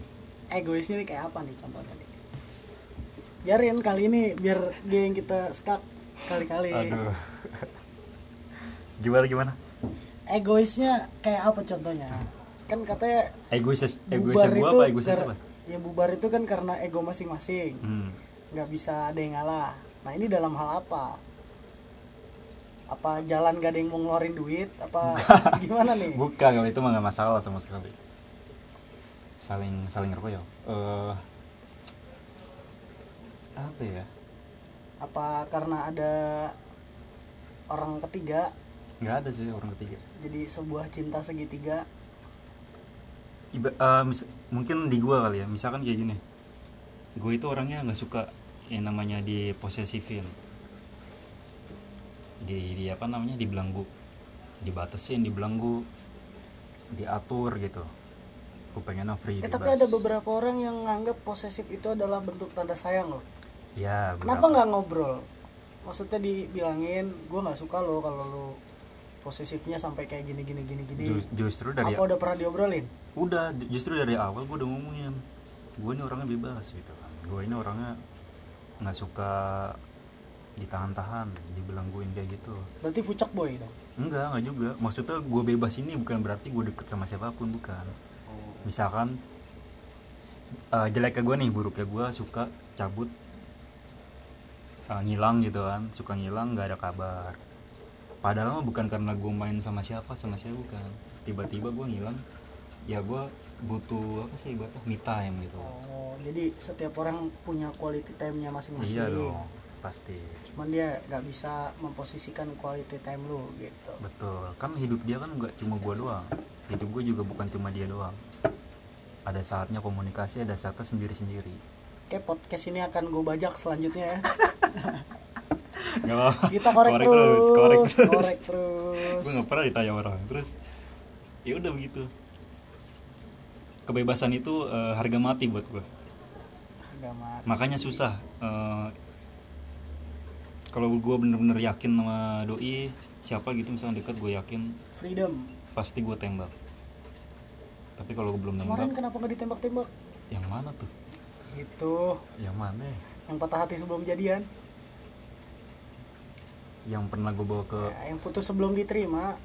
[SPEAKER 2] Egoisnya nih kayak apa nih contohnya nih biarin kali ini biar dia yang kita skak sekali-kali.
[SPEAKER 1] Aduh. Gimana gimana?
[SPEAKER 2] Egoisnya kayak apa contohnya? Kan katanya
[SPEAKER 1] egois egoisnya gua apa? Egoisnya
[SPEAKER 2] kar-
[SPEAKER 1] siapa?
[SPEAKER 2] ya bubar itu kan karena ego masing-masing.
[SPEAKER 1] Hmm.
[SPEAKER 2] nggak bisa ada yang ngalah. Nah ini dalam hal apa? Apa jalan gak ada yang mau ngeluarin duit? Apa gimana nih?
[SPEAKER 1] Bukan kalau itu mah nggak masalah sama sekali. Saling saling apa ya. Eh apa ya?
[SPEAKER 2] Apa karena ada orang ketiga?
[SPEAKER 1] Nggak ada sih orang ketiga.
[SPEAKER 2] Jadi sebuah cinta segitiga.
[SPEAKER 1] Iba, eh, mis- mungkin di gua kali ya. Misalkan kayak gini. Gue itu orangnya nggak suka yang namanya di posesifin di, di apa namanya? Dibelenggu dibatasin dibelenggu. Diatur gitu. Gue pengennya free
[SPEAKER 2] eh
[SPEAKER 1] bebas.
[SPEAKER 2] tapi ada beberapa orang yang nganggap posesif itu adalah bentuk tanda sayang loh
[SPEAKER 1] ya
[SPEAKER 2] kenapa nggak ngobrol? Maksudnya dibilangin gue nggak suka lo kalau lo posesifnya sampai kayak gini gini gini gini.
[SPEAKER 1] Ju- justru dari
[SPEAKER 2] apa udah pernah diobrolin?
[SPEAKER 1] Udah ju- justru dari awal gue udah ngomongin gue ini orangnya bebas gitu kan. Gue ini orangnya nggak suka ditahan-tahan dibelengguin kayak gitu.
[SPEAKER 2] Berarti fucek boy dong?
[SPEAKER 1] Enggak enggak juga. Maksudnya gue bebas ini bukan berarti gue deket sama siapa pun bukan. Misalkan eh, jeleknya gue nih buruknya gue suka cabut eh, ngilang gitu kan suka ngilang nggak ada kabar. Padahal mah bukan karena gue main sama siapa sama siapa bukan. Tiba-tiba gue ngilang ya gue butuh apa sih ibaratnya me time gitu.
[SPEAKER 2] Oh jadi setiap orang punya quality time-nya masing-masing.
[SPEAKER 1] Iya dong pasti.
[SPEAKER 2] Cuman dia nggak bisa memposisikan quality time lu gitu.
[SPEAKER 1] Betul kan hidup dia kan nggak cuma gue doang. Hidup gue juga bukan cuma dia doang. Ada saatnya komunikasi ada saatnya sendiri-sendiri
[SPEAKER 2] Oke podcast ini akan gue bajak selanjutnya ya.
[SPEAKER 1] Gak
[SPEAKER 2] kita korek, terus
[SPEAKER 1] korek
[SPEAKER 2] korek terus.
[SPEAKER 1] Gue nggak pernah ditanya orang. Terus ya udah begitu. Kebebasan itu eh, harga mati buat gue
[SPEAKER 2] Agama.
[SPEAKER 1] makanya susah eh, kalau gue bener-bener yakin sama doi siapa gitu misalnya deket gue yakin
[SPEAKER 2] freedom.
[SPEAKER 1] pasti gue tembak. Tapi kalau gue belum
[SPEAKER 2] kemarin
[SPEAKER 1] nembak
[SPEAKER 2] kenapa nggak ditembak-tembak?
[SPEAKER 1] Yang mana tuh
[SPEAKER 2] itu
[SPEAKER 1] yang mana? Ya?
[SPEAKER 2] yang patah hati sebelum jadian.
[SPEAKER 1] Yang pernah gue bawa ke
[SPEAKER 2] Ya, yang putus sebelum diterima.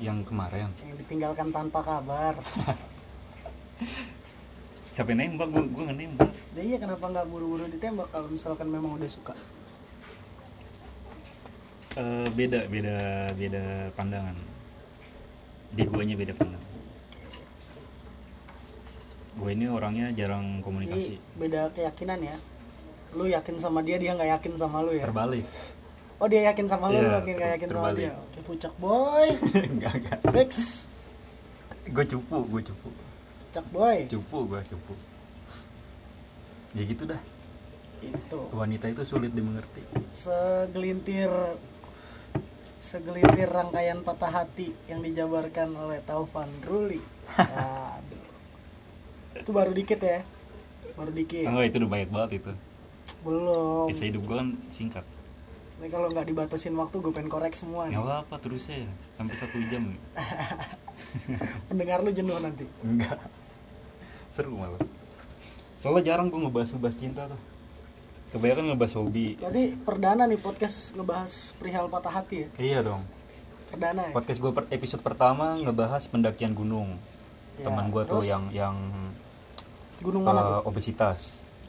[SPEAKER 1] Yang kemarin?
[SPEAKER 2] Yang ditinggalkan tanpa kabar.
[SPEAKER 1] Siapa yang nembak? Gue gue nembak.
[SPEAKER 2] Ya iya kenapa nggak buru-buru ditembak kalau misalkan memang udah suka?
[SPEAKER 1] Eh, beda beda beda pandangan. Di guanya beda pandangan gue ini orangnya jarang
[SPEAKER 2] Jadi
[SPEAKER 1] komunikasi
[SPEAKER 2] beda keyakinan ya. Lu yakin sama dia dia nggak yakin sama lu ya?
[SPEAKER 1] Terbalik.
[SPEAKER 2] Oh dia yakin sama lu
[SPEAKER 1] Iya,
[SPEAKER 2] lu lagi nggak
[SPEAKER 1] ter-
[SPEAKER 2] yakin sama
[SPEAKER 1] terbalik.
[SPEAKER 2] dia. Oke pucak boy.
[SPEAKER 1] Enggak enggak
[SPEAKER 2] fix.
[SPEAKER 1] Gue cupu gue cupu.
[SPEAKER 2] Pucak boy.
[SPEAKER 1] Cupu gue cupu. Ya gitu dah.
[SPEAKER 2] Itu.
[SPEAKER 1] Wanita itu sulit dimengerti.
[SPEAKER 2] Segelintir segelintir rangkaian patah hati yang dijabarkan oleh Taufan Ruli. Aduh. Itu baru dikit ya. Baru dikit.
[SPEAKER 1] Enggak itu udah banyak banget itu.
[SPEAKER 2] Belum.
[SPEAKER 1] Kisah hidup gue kan singkat.
[SPEAKER 2] Ini kalau nggak dibatasin waktu gue pengen korek semua
[SPEAKER 1] nggak apa apa terus ya. Sampai satu jam.
[SPEAKER 2] Pendengar lu jenuh nanti.
[SPEAKER 1] Enggak. Seru malah. Soalnya jarang gue ngebahas ngebahas cinta tuh. Kebanyakan ngebahas hobi.
[SPEAKER 2] Berarti perdana nih podcast ngebahas perihal patah hati ya?
[SPEAKER 1] Iya dong.
[SPEAKER 2] Perdana ya?
[SPEAKER 1] Podcast gue episode pertama ngebahas pendakian gunung.
[SPEAKER 2] Ya,
[SPEAKER 1] teman gue tuh yang yang
[SPEAKER 2] gunung mana
[SPEAKER 1] eh,
[SPEAKER 2] tuh
[SPEAKER 1] obesitas.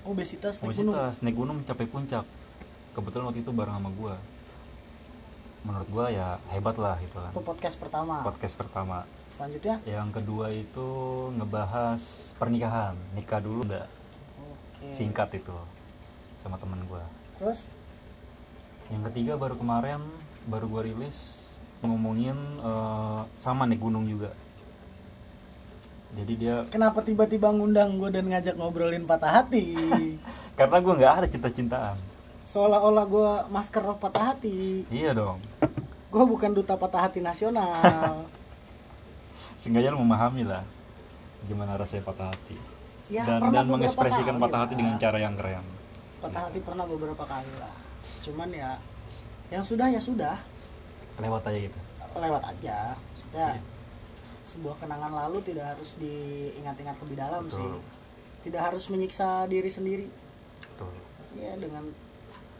[SPEAKER 2] Obesitas naik gunung?
[SPEAKER 1] Obesitas naik gunung mencapai puncak. Kebetulan waktu itu bareng sama gue menurut gue ya hebat lah gitu kan.
[SPEAKER 2] Itu podcast pertama.
[SPEAKER 1] Podcast pertama.
[SPEAKER 2] Selanjutnya?
[SPEAKER 1] Yang kedua itu ngebahas pernikahan. Nikah dulu udah
[SPEAKER 2] oke.
[SPEAKER 1] Singkat itu sama temen gue
[SPEAKER 2] terus?
[SPEAKER 1] Yang ketiga baru kemarin baru gue rilis ngomongin eh, sama naik gunung juga jadi dia
[SPEAKER 2] kenapa tiba-tiba ngundang gue dan ngajak ngobrolin patah hati?
[SPEAKER 1] Karena gue nggak ada cinta-cintaan.
[SPEAKER 2] Seolah-olah gue masker of patah hati.
[SPEAKER 1] Iya dong.
[SPEAKER 2] Gue bukan duta patah hati nasional.
[SPEAKER 1] Seenggaknya lu memahami lah gimana rasanya patah hati.
[SPEAKER 2] Ya,
[SPEAKER 1] dan dan mengekspresikan patah hati
[SPEAKER 2] lah.
[SPEAKER 1] dengan cara yang keren.
[SPEAKER 2] Patah hati pernah beberapa kali lah. Cuman ya yang sudah ya sudah.
[SPEAKER 1] Lewat aja gitu.
[SPEAKER 2] Lewat aja. Maksudnya
[SPEAKER 1] Iya.
[SPEAKER 2] Sebuah kenangan lalu tidak harus diingat-ingat lebih dalam
[SPEAKER 1] Betul.
[SPEAKER 2] sih tidak harus menyiksa diri sendiri.
[SPEAKER 1] Betul.
[SPEAKER 2] Ya dengan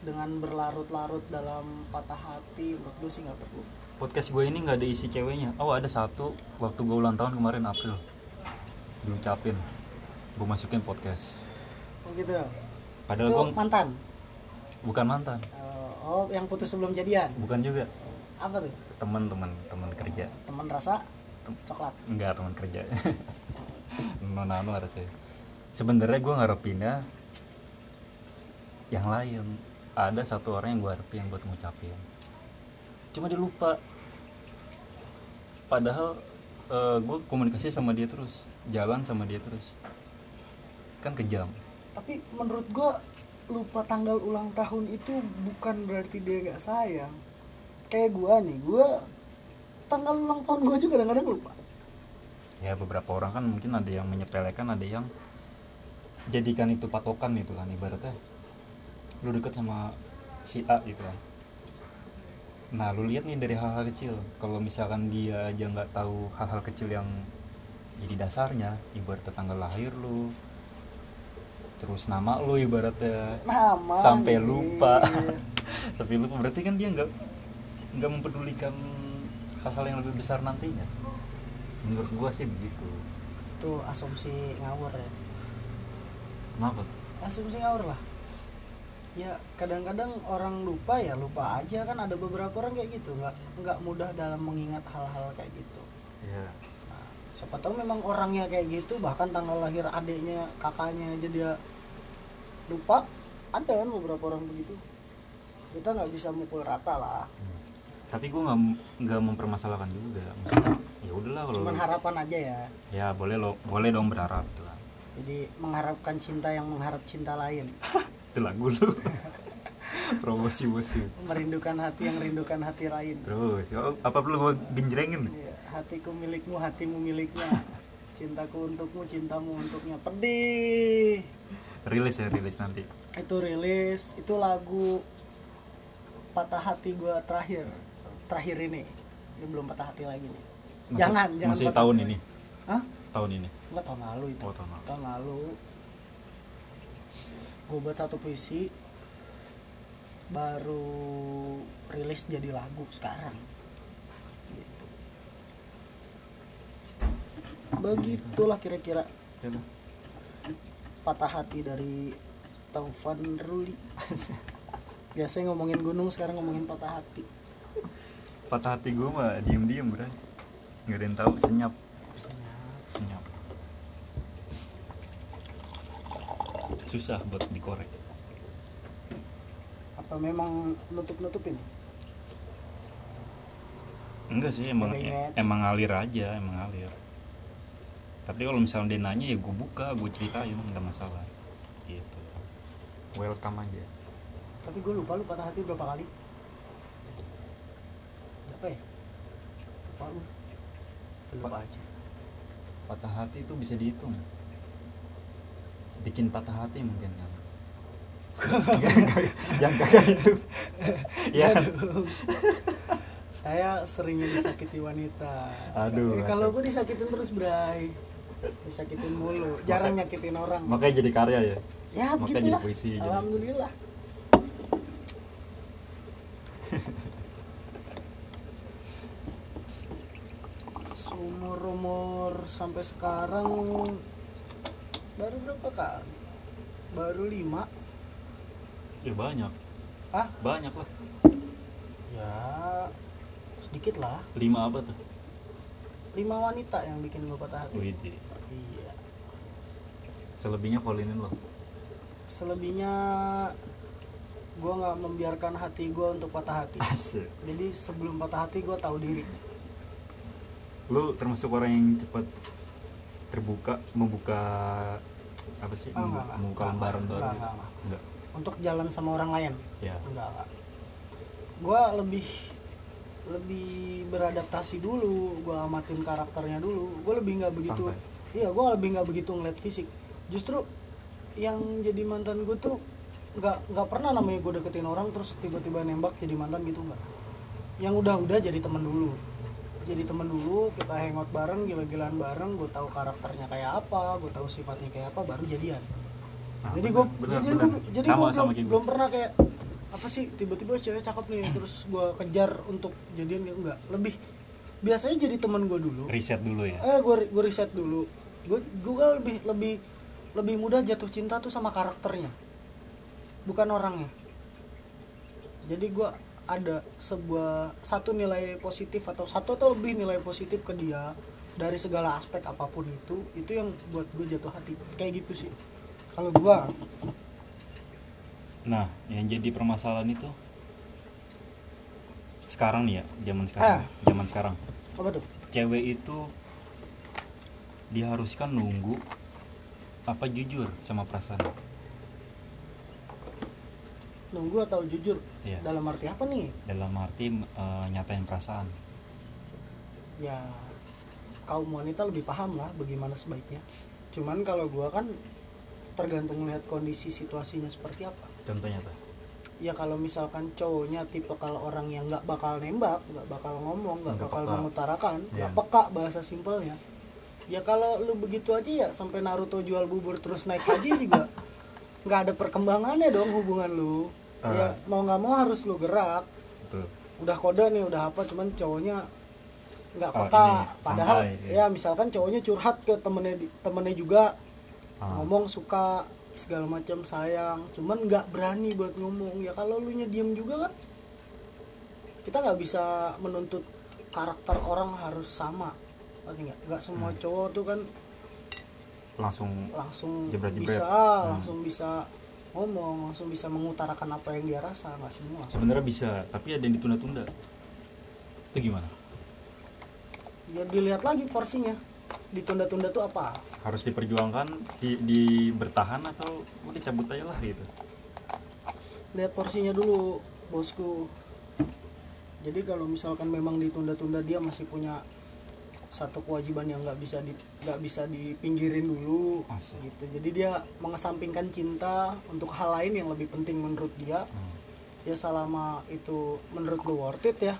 [SPEAKER 2] dengan berlarut-larut dalam patah hati menurut gue sih nggak perlu.
[SPEAKER 1] Podcast gue ini nggak ada isi ceweknya. Oh ada satu waktu gue ulang tahun kemarin April. Diucapin gue masukin podcast.
[SPEAKER 2] Oh gitu.
[SPEAKER 1] Padahal
[SPEAKER 2] itu
[SPEAKER 1] gue
[SPEAKER 2] mantan?
[SPEAKER 1] Bukan mantan.
[SPEAKER 2] Oh yang putus sebelum jadian?
[SPEAKER 1] Bukan juga.
[SPEAKER 2] Apa tuh?
[SPEAKER 1] Teman-teman teman kerja.
[SPEAKER 2] Teman rasa coklat.
[SPEAKER 1] Enggak teman kerja. Nona nona harusnya. Sebenarnya gue ngarepinnya yang lain. Ada satu orang yang gue harapin buat ngucapin. Cuma dia lupa. Padahal gue komunikasi sama dia terus. Jalan sama dia terus. Kan kejam.
[SPEAKER 2] Tapi menurut gua lupa tanggal ulang tahun itu bukan berarti dia nggak sayang. Kayak gua nih gua tanggal ulang tahun gua juga kadang-kadang lupa.
[SPEAKER 1] Ya beberapa orang kan mungkin ada yang menyepelekan ada yang jadikan itu patokan gitu kan ibaratnya. Lu deket sama si A gitu kan. Nah lu lihat nih dari hal-hal kecil. Kalau misalkan dia aja nggak tahu hal-hal kecil yang jadi dasarnya ibaratnya tanggal lahir lu terus nama lu ibaratnya
[SPEAKER 2] nama
[SPEAKER 1] sampai lupa. Sampai lupa berarti kan dia nggak nggak mempedulikan hal-hal yang lebih besar nantinya. Menurut gua sih begitu.
[SPEAKER 2] Itu asumsi ngawur ya.
[SPEAKER 1] Kenapa tuh?
[SPEAKER 2] Asumsi ngawur lah. Ya kadang-kadang orang lupa ya lupa aja. Kan ada beberapa orang kayak gitu. Nggak nggak mudah dalam mengingat hal-hal kayak gitu.
[SPEAKER 1] Iya.
[SPEAKER 2] Nah, siapa tahu memang orangnya kayak gitu. Bahkan tanggal lahir adiknya kakaknya aja dia lupa. Ada kan beberapa orang begitu. Kita nggak bisa mukul rata lah.
[SPEAKER 1] Hmm. Tapi gue nggak nggak mempermasalahkan juga. Ya udahlah kalau
[SPEAKER 2] cuman harapan aja ya.
[SPEAKER 1] Ya boleh lo boleh dong berharap kan
[SPEAKER 2] jadi mengharapkan cinta yang mengharap cinta lain.
[SPEAKER 1] Itu lagu lu. Promosi bosku.
[SPEAKER 2] Merindukan hati yang rindukan hati lain.
[SPEAKER 1] Terus oh, apa perlu gue genjrengin?
[SPEAKER 2] Iya, hatiku milikmu hatimu miliknya. Cintaku untukmu cintamu untuknya. Pedih.
[SPEAKER 1] Rilis ya rilis nanti.
[SPEAKER 2] Itu rilis itu lagu patah hati gue terakhir terakhir ini ini belum patah hati lagi nih
[SPEAKER 1] Masih-
[SPEAKER 2] jangan jangan
[SPEAKER 1] masih tahun ini
[SPEAKER 2] Hah?
[SPEAKER 1] tahun ini
[SPEAKER 2] Enggak tahun lalu itu.
[SPEAKER 1] Oh, tahun lalu.
[SPEAKER 2] Tahun lalu. Gue buat satu puisi baru rilis jadi lagu sekarang. Gitu. Begitulah kira-kira patah hati dari Taufan Ruli. Biasanya ngomongin gunung, sekarang ngomongin patah hati.
[SPEAKER 1] Patah hati gue mah diem diem bro nggak ada yang tahu senyap
[SPEAKER 2] Senyap.
[SPEAKER 1] senyap susah buat dikorek
[SPEAKER 2] Apa memang nutup-nutupin?
[SPEAKER 1] enggak sih emang
[SPEAKER 2] image.
[SPEAKER 1] emang ngalir aja emang ngalir tapi kalau misalnya dia nanya ya gue buka gue ceritain nggak masalah gitu welcome aja
[SPEAKER 2] Tapi gue lupa lu patah hati berapa kali? Berapa ya? Lupa lu. Lupa aja.
[SPEAKER 1] patah hati itu bisa dihitung bikin patah hati mungkin kan jangan kakak itu ya.
[SPEAKER 2] Saya seringnya disakiti wanita.
[SPEAKER 1] Aduh,
[SPEAKER 2] Eh, kalau gue disakitin terus, Bray. Disakitin mulu. Jarang nyakitin orang.
[SPEAKER 1] makanya jadi karya ya
[SPEAKER 2] ya,
[SPEAKER 1] makanya
[SPEAKER 2] begitulah.
[SPEAKER 1] jadi puisi jadi.
[SPEAKER 2] Alhamdulillah. Seumur umur sampai sekarang baru berapa kali? Baru lima.
[SPEAKER 1] ya banyak
[SPEAKER 2] Ah,
[SPEAKER 1] banyak lah
[SPEAKER 2] ya sedikit lah.
[SPEAKER 1] lima apa tuh
[SPEAKER 2] Lima wanita yang bikin gue patah hati.
[SPEAKER 1] Wih,
[SPEAKER 2] Iya.
[SPEAKER 1] selebihnya Paulinin loh
[SPEAKER 2] Selebihnya gue nggak membiarkan hati gue untuk patah hati.
[SPEAKER 1] asik
[SPEAKER 2] Jadi sebelum patah hati gue tahu diri.
[SPEAKER 1] Lu termasuk orang yang cepat terbuka membuka apa sih
[SPEAKER 2] enggak, enggak.
[SPEAKER 1] membuka lembaran baru
[SPEAKER 2] enggak, enggak.
[SPEAKER 1] enggak
[SPEAKER 2] Untuk jalan sama orang lain.
[SPEAKER 1] ya
[SPEAKER 2] Enggak lah. Gue lebih lebih beradaptasi dulu. Gue amatin karakternya dulu. Gue lebih nggak begitu.
[SPEAKER 1] Santai.
[SPEAKER 2] Iya, gue lebih nggak begitu ngeliat fisik. Justru yang jadi mantan gue tuh nggak nggak pernah namanya gue deketin orang terus tiba-tiba nembak jadi mantan gitu nggak. Yang udah-udah jadi teman dulu. Jadi teman dulu, kita hangout bareng, gila-gilaan bareng, gue tahu karakternya kayak apa, gue tahu sifatnya kayak apa, baru jadian.
[SPEAKER 1] Nah,
[SPEAKER 2] jadi gue
[SPEAKER 1] bener,
[SPEAKER 2] jadi gue jadi gue belum, belum pernah kayak apa sih tiba-tiba cewek cakep nih terus gue kejar untuk jadian gitu enggak. Lebih biasanya jadi teman gue dulu.
[SPEAKER 1] Riset dulu ya?
[SPEAKER 2] Eh gue gue riset dulu. Gue gue lebih lebih lebih mudah jatuh cinta tuh sama karakternya bukan orangnya. Jadi gue ada sebuah satu nilai positif atau satu atau lebih nilai positif ke dia dari segala aspek apa pun itu itu yang buat gue jatuh hati. Kayak gitu sih. Kalau gue
[SPEAKER 1] nah yang jadi permasalahan itu sekarang nih ya zaman sekarang.
[SPEAKER 2] Ah.
[SPEAKER 1] zaman sekarang.
[SPEAKER 2] Apa tuh?
[SPEAKER 1] Cewek itu diharuskan nunggu apa jujur sama perasaan
[SPEAKER 2] nunggu atau jujur?
[SPEAKER 1] Iya.
[SPEAKER 2] dalam arti apa nih?
[SPEAKER 1] Dalam arti eh, nyatain perasaan.
[SPEAKER 2] Ya kaum wanita lebih paham lah bagaimana sebaiknya. Cuman kalau gua kan tergantung lihat kondisi situasinya seperti apa.
[SPEAKER 1] Contohnya apa?
[SPEAKER 2] Ya kalau misalkan cowoknya tipe kalau orang yang nggak bakal nembak nggak bakal ngomong nggak bakal
[SPEAKER 1] peka.
[SPEAKER 2] mengutarakan nggak
[SPEAKER 1] Iya.
[SPEAKER 2] peka bahasa simpelnya. Ya kalau lu begitu aja ya sampai Naruto jual bubur terus naik haji juga nggak ada perkembangannya dong hubungan lu ya mau nggak mau harus lu gerak
[SPEAKER 1] betul
[SPEAKER 2] udah kode nih udah apa cuman cowoknya nggak
[SPEAKER 1] Oh,
[SPEAKER 2] peka
[SPEAKER 1] ini,
[SPEAKER 2] padahal
[SPEAKER 1] santai,
[SPEAKER 2] ya
[SPEAKER 1] ya.
[SPEAKER 2] misalkan cowoknya curhat ke temennya temennya juga
[SPEAKER 1] Ah.
[SPEAKER 2] ngomong suka segala macam sayang cuman nggak berani buat ngomong ya kalau lu nya diem juga kan kita nggak bisa menuntut karakter orang harus sama nggak nggak semua
[SPEAKER 1] Hmm.
[SPEAKER 2] cowok tuh kan
[SPEAKER 1] langsung
[SPEAKER 2] langsung
[SPEAKER 1] Jebret-jebret.
[SPEAKER 2] bisa
[SPEAKER 1] Hmm.
[SPEAKER 2] langsung bisa ngomong langsung bisa mengutarakan apa yang dia rasa nggak semua.
[SPEAKER 1] Sebenarnya bisa tapi ada yang ditunda-tunda. Itu gimana?
[SPEAKER 2] Ya dilihat lagi porsinya. Ditunda-tunda tuh apa?
[SPEAKER 1] Harus diperjuangkan di, di bertahan atau udah cabut aja lah gitu?
[SPEAKER 2] Lihat porsinya dulu bosku. Jadi kalau misalkan memang ditunda-tunda dia masih punya satu kewajiban yang nggak bisa di nggak bisa dipinggirin dulu
[SPEAKER 1] Asik.
[SPEAKER 2] gitu jadi dia mengesampingkan cinta untuk hal lain yang lebih penting menurut dia
[SPEAKER 1] Hmm.
[SPEAKER 2] ya selama itu menurut gue worth it ya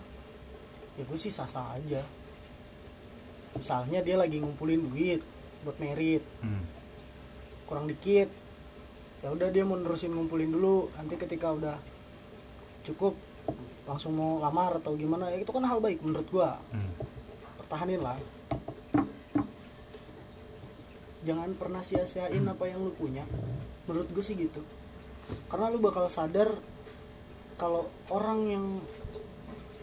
[SPEAKER 2] ya gue sih sah sah aja misalnya dia lagi ngumpulin duit buat merit
[SPEAKER 1] Hmm.
[SPEAKER 2] kurang dikit ya udah dia mau nerusin ngumpulin dulu nanti ketika udah cukup langsung mau lamar atau gimana ya itu kan hal baik menurut gua
[SPEAKER 1] Hmm.
[SPEAKER 2] Pertahanin lah. Jangan pernah sia-siain apa yang lu punya. Menurut gue sih gitu. Karena lu bakal sadar kalau orang yang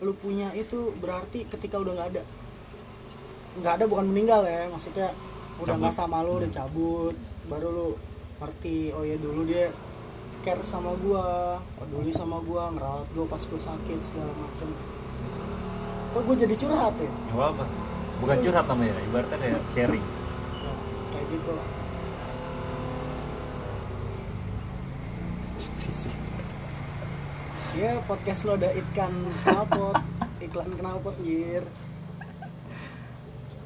[SPEAKER 2] lu punya itu berarti ketika udah nggak ada nggak ada bukan meninggal ya maksudnya udah nggak sama lu udah cabut baru lu ngerti oh ya dulu dia care sama gua peduli sama gua ngerawat gua pas gua sakit segala macem kok gue jadi curhat ya?
[SPEAKER 1] Nggak apa-apa. Bukan curhat namanya, ibaratnya kayak sharing.
[SPEAKER 2] Nah, kayak gitu. Lah ya podcast lo ada ikan knalpot. Iklan knalpot yir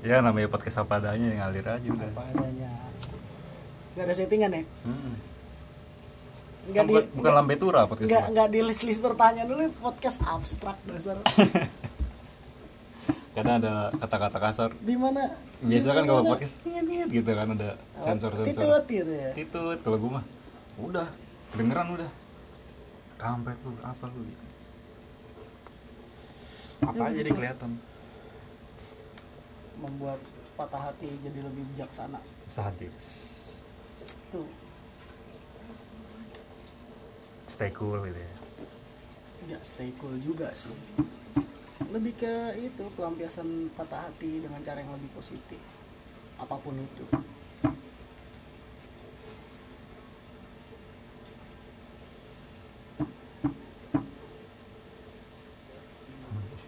[SPEAKER 1] Ya namanya podcast apa adanya yang ngalir aja udah.
[SPEAKER 2] apa adanya. Nggak ada settingan ya?
[SPEAKER 1] Hmm.
[SPEAKER 2] nggak
[SPEAKER 1] Kan
[SPEAKER 2] di
[SPEAKER 1] bukan, lambe tura podcast
[SPEAKER 2] nggak nggak di list list pertanyaan dulu podcast abstrak dasar
[SPEAKER 1] Kadang ada kata-kata kasar.
[SPEAKER 2] di mana
[SPEAKER 1] Biasa kan kalau podcast ngit gitu kan ada
[SPEAKER 2] Oh,
[SPEAKER 1] sensor-sensor.
[SPEAKER 2] titut gitu ya
[SPEAKER 1] Titut kalau gua mah udah kedengeran udah. Kampret lu, apa lu gitu. Apa
[SPEAKER 2] Ya,
[SPEAKER 1] aja deh kelihatan.
[SPEAKER 2] membuat patah hati jadi lebih bijaksana
[SPEAKER 1] Sadis.
[SPEAKER 2] tuh
[SPEAKER 1] Stay cool gitu ya.
[SPEAKER 2] nggak stay cool juga sih lebih ke itu pelampiasan patah hati dengan cara yang lebih positif. Apa pun itu.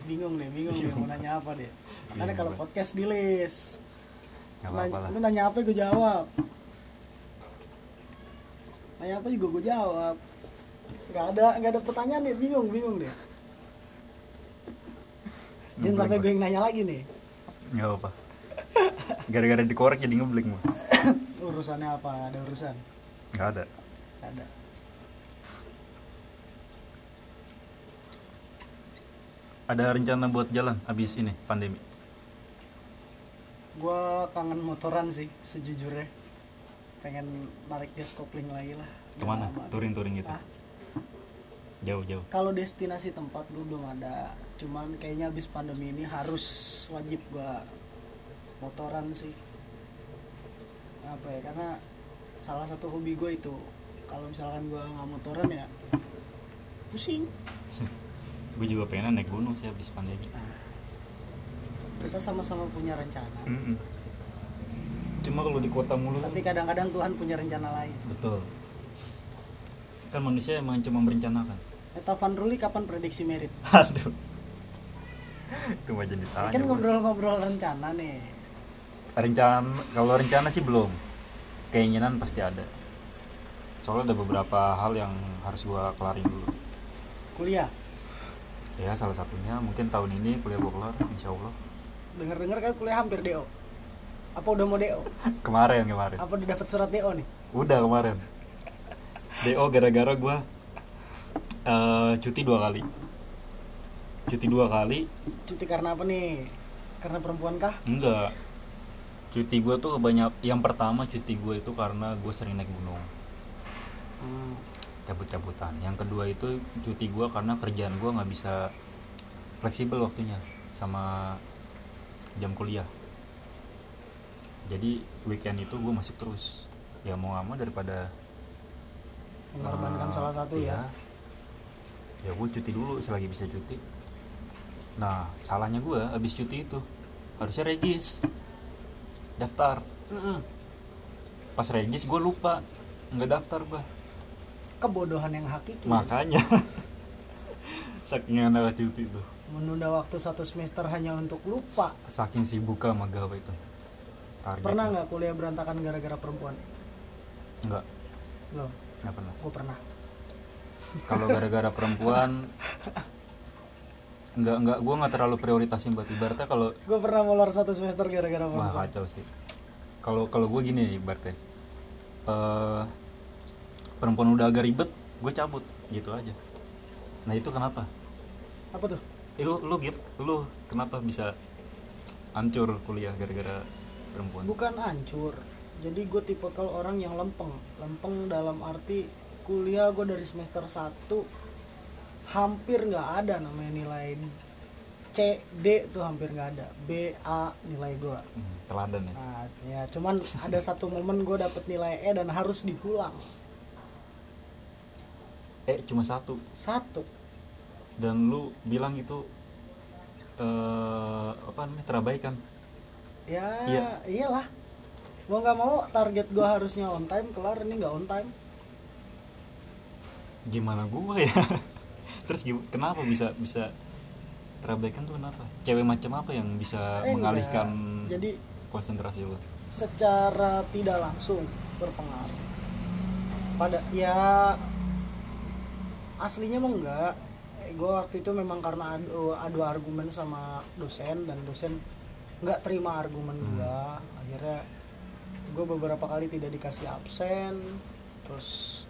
[SPEAKER 2] Bingung deh bingung deh mau nanya apa deh. Makanya
[SPEAKER 1] Bingung.
[SPEAKER 2] kalau podcast di list
[SPEAKER 1] lah.
[SPEAKER 2] lu nanya apa gue jawab. Nanya apa juga gue jawab. Nggak ada nggak ada pertanyaan nih bingung bingung deh jangan sampai gue yang nanya lagi nih
[SPEAKER 1] Gak apa. Gara-gara dikorek jadi ngeblank mah.
[SPEAKER 2] urusannya apa ada urusan
[SPEAKER 1] Gak ada.
[SPEAKER 2] Nggak ada
[SPEAKER 1] Ada rencana buat jalan habis ini pandemi.
[SPEAKER 2] gue kangen motoran sih sejujurnya pengen narik gas kopling lagi lah Ke
[SPEAKER 1] mana?
[SPEAKER 2] lama.
[SPEAKER 1] Touring-touring gitu.
[SPEAKER 2] Ah,
[SPEAKER 1] Jauh-jauh.
[SPEAKER 2] kalau destinasi tempat gue belum ada cuman kayaknya habis pandemi ini harus wajib gua motoran sih apa ya karena salah satu hobi gue itu kalau misalkan gua nggak motoran ya pusing
[SPEAKER 1] Gue juga pengen naik gunung sih habis pandemi.
[SPEAKER 2] nah, kita sama-sama punya rencana
[SPEAKER 1] Mm-mm. Cuma kalau di kota mulu
[SPEAKER 2] tapi kadang-kadang Tuhan punya rencana lain
[SPEAKER 1] betul. Kan manusia emang cuma merencanakan.
[SPEAKER 2] Eta Van Ruli kapan prediksi merit
[SPEAKER 1] Aduh. Itu mah jadi tanya.
[SPEAKER 2] kan ngobrol-ngobrol rencana nih
[SPEAKER 1] Rencana kalau rencana sih belum. Keinginan pasti ada. Soalnya ada beberapa hal yang harus gua kelarin dulu.
[SPEAKER 2] kuliah
[SPEAKER 1] Ya salah satunya mungkin tahun ini kuliah gua kelar insya Allah.
[SPEAKER 2] denger-denger kan kuliah hampir DO apa udah mau DO
[SPEAKER 1] Kemarin kemarin.
[SPEAKER 2] apa udah dapat surat DO nih
[SPEAKER 1] Udah kemarin. DO gara-gara gua eh, cuti dua kali. Cuti dua kali
[SPEAKER 2] cuti karena apa nih karena perempuan kah
[SPEAKER 1] Enggak. Cuti gue tuh banyak. Yang pertama cuti gue itu karena gue sering naik gunung,
[SPEAKER 2] Hmm,
[SPEAKER 1] cabut-cabutan. Yang kedua itu cuti gue karena kerjaan gue nggak bisa fleksibel waktunya sama jam kuliah. Jadi weekend itu gue masuk terus. Ya mau nggak mau daripada
[SPEAKER 2] mengorbankan
[SPEAKER 1] eh,
[SPEAKER 2] salah satu
[SPEAKER 1] iya.
[SPEAKER 2] ya
[SPEAKER 1] Ya gue cuti dulu selagi bisa cuti. Nah salahnya gue habis cuti itu. Harusnya regis daftar. Pas regis gue lupa nggak daftar gue
[SPEAKER 2] kebodohan yang hakiki.
[SPEAKER 1] Makanya. Saking anak cuti tuh.
[SPEAKER 2] Menunda waktu satu semester hanya untuk lupa.
[SPEAKER 1] Saking sibuk sama gawe itu. Target
[SPEAKER 2] pernah nggak kuliah berantakan gara-gara perempuan?
[SPEAKER 1] Nggak.
[SPEAKER 2] Loh.
[SPEAKER 1] Nggak pernah.
[SPEAKER 2] Gue pernah.
[SPEAKER 1] Kalau gara-gara perempuan nggak nggak gue nggak terlalu prioritasin buat ibaratnya kalau
[SPEAKER 2] gue pernah molor satu semester gara-gara
[SPEAKER 1] wah kacau sih. Kalau kalau gue gini ibaratnya eh perempuan udah agak ribet gue cabut gitu aja. Nah itu kenapa?
[SPEAKER 2] Apa tuh?
[SPEAKER 1] Eh, lu lu gitu lu kenapa bisa hancur kuliah gara-gara perempuan?
[SPEAKER 2] Bukan hancur. Jadi gue tipe kalau orang yang lempeng. Lempeng dalam arti kuliah gue dari semester 1 hampir nggak ada namanya nilai C D tuh hampir nggak ada. B A nilai gue
[SPEAKER 1] Hmm, teladan ya?
[SPEAKER 2] Nah ya cuman ada satu momen gue dapet nilai E dan harus diulang.
[SPEAKER 1] Eh cuma satu?
[SPEAKER 2] Satu.
[SPEAKER 1] Dan lu bilang itu eh apa namanya terabaikan?
[SPEAKER 2] Ya
[SPEAKER 1] Iya.
[SPEAKER 2] iyalah. Mau nggak mau target gue harusnya on time kelar ini nggak on time.
[SPEAKER 1] Gimana gua ya terus kenapa bisa bisa terabaikan tuh kenapa? Cewek macam apa yang bisa
[SPEAKER 2] Eh,
[SPEAKER 1] mengalihkan
[SPEAKER 2] enggak. jadi
[SPEAKER 1] konsentrasi lu
[SPEAKER 2] secara tidak langsung berpengaruh. Pada ya aslinya mah enggak. Gue waktu itu memang karena adu, adu argumen sama dosen dan dosen nggak terima argumen
[SPEAKER 1] Hmm.
[SPEAKER 2] gue akhirnya gue beberapa kali tidak dikasih absen terus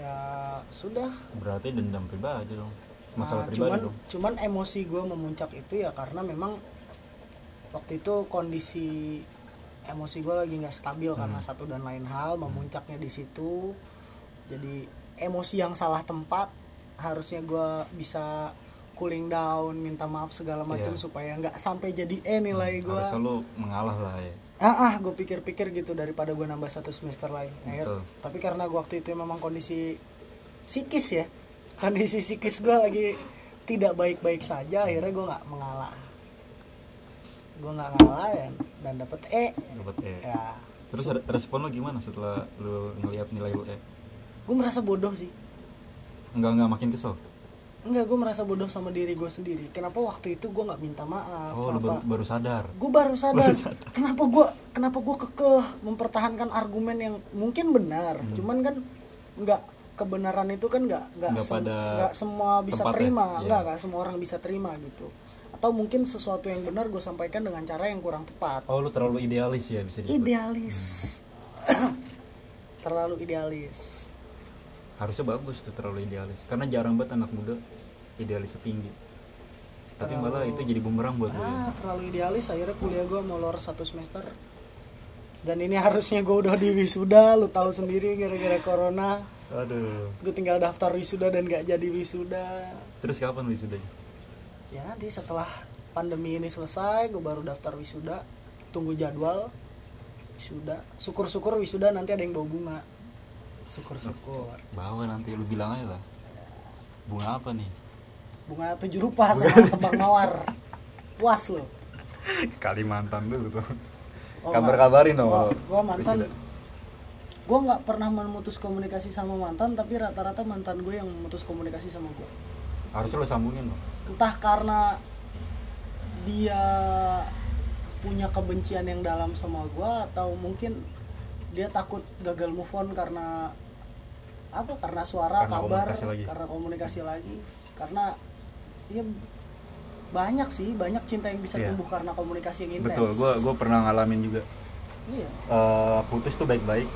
[SPEAKER 2] ya sudah.
[SPEAKER 1] Berarti dendam pribadi dong. Masalah
[SPEAKER 2] Nah,
[SPEAKER 1] pribadi
[SPEAKER 2] cuman
[SPEAKER 1] dong.
[SPEAKER 2] cuman emosi gue memuncak itu ya karena memang waktu itu kondisi emosi gue lagi nggak stabil karena
[SPEAKER 1] Hmm.
[SPEAKER 2] satu dan lain hal memuncaknya di situ. Jadi emosi yang salah tempat harusnya gue bisa cooling down minta maaf segala macam
[SPEAKER 1] Iya.
[SPEAKER 2] supaya nggak sampai jadi eh nilai gue
[SPEAKER 1] harusnya lu mengalah lah ya
[SPEAKER 2] ah, ah gue pikir-pikir gitu daripada gue nambah satu semester lagi Ya,
[SPEAKER 1] Betul.
[SPEAKER 2] tapi karena gue waktu itu memang kondisi psikis ya kondisi psikis gue lagi tidak baik-baik saja akhirnya gue nggak mengalah. Gue nggak ngalah dan, dan dapet E.
[SPEAKER 1] Dapat E.
[SPEAKER 2] Ya.
[SPEAKER 1] Terus re- respon lu gimana setelah lu ngelihat nilai lu E?
[SPEAKER 2] Gue merasa bodoh sih.
[SPEAKER 1] Enggak enggak makin kesel
[SPEAKER 2] Enggak, gue merasa bodoh sama diri gue sendiri. Kenapa waktu itu gue nggak minta maaf?
[SPEAKER 1] oh lu baru,
[SPEAKER 2] kenapa?
[SPEAKER 1] baru sadar
[SPEAKER 2] Gue baru sadar.
[SPEAKER 1] Baru sadar.
[SPEAKER 2] Kenapa gue kenapa gue kekeh mempertahankan argumen yang mungkin benar,
[SPEAKER 1] Hmm.
[SPEAKER 2] cuman kan nggak kebenaran itu kan nggak nggak sem- nggak semua bisa terima,
[SPEAKER 1] iya.
[SPEAKER 2] nggak nggak semua orang bisa terima gitu. Atau mungkin sesuatu yang benar gue sampaikan dengan cara yang kurang tepat.
[SPEAKER 1] oh lu terlalu idealis ya bisa disebut
[SPEAKER 2] Idealis, terlalu idealis.
[SPEAKER 1] Harusnya bagus tuh terlalu idealis. Karena jarang banget anak muda idealis tinggi tapi
[SPEAKER 2] Terlalu-
[SPEAKER 1] malah itu jadi bumerang buat
[SPEAKER 2] ah terlalu idealis. Akhirnya kuliah gue molor satu semester. Dan ini harusnya gue udah di wisuda lu tahu sendiri gara-gara corona.
[SPEAKER 1] Aduh.
[SPEAKER 2] Gue tinggal daftar wisuda dan gak jadi wisuda.
[SPEAKER 1] Terus kapan wisudanya?
[SPEAKER 2] Ya nanti setelah pandemi ini selesai gue baru daftar wisuda. Tunggu jadwal wisuda. Syukur-syukur wisuda nanti ada yang bawa bunga syukur-syukur.
[SPEAKER 1] Bawa nanti lu bilang aja lah. Bunga apa nih?
[SPEAKER 2] Bunga tujuh rupa sama kembang mawar. Puas lo
[SPEAKER 1] Kalimantan dulu tuh.
[SPEAKER 2] Oh,
[SPEAKER 1] kabar-kabarin dong
[SPEAKER 2] gua, gua mantan. gue nggak pernah memutus komunikasi sama mantan tapi rata-rata mantan gue yang memutus komunikasi sama gue
[SPEAKER 1] harusnya lo sambungin loh
[SPEAKER 2] entah karena dia punya kebencian yang dalam sama gue atau mungkin dia takut gagal move on karena apa? Karena suara
[SPEAKER 1] Karena
[SPEAKER 2] kabar
[SPEAKER 1] komunikasi lagi.
[SPEAKER 2] karena komunikasi lagi. Karena ya banyak sih banyak cinta yang bisa
[SPEAKER 1] Iya.
[SPEAKER 2] tumbuh karena komunikasi yang intens.
[SPEAKER 1] betul gua gua pernah ngalamin juga.
[SPEAKER 2] Iya.
[SPEAKER 1] Eh, putus tuh baik-baik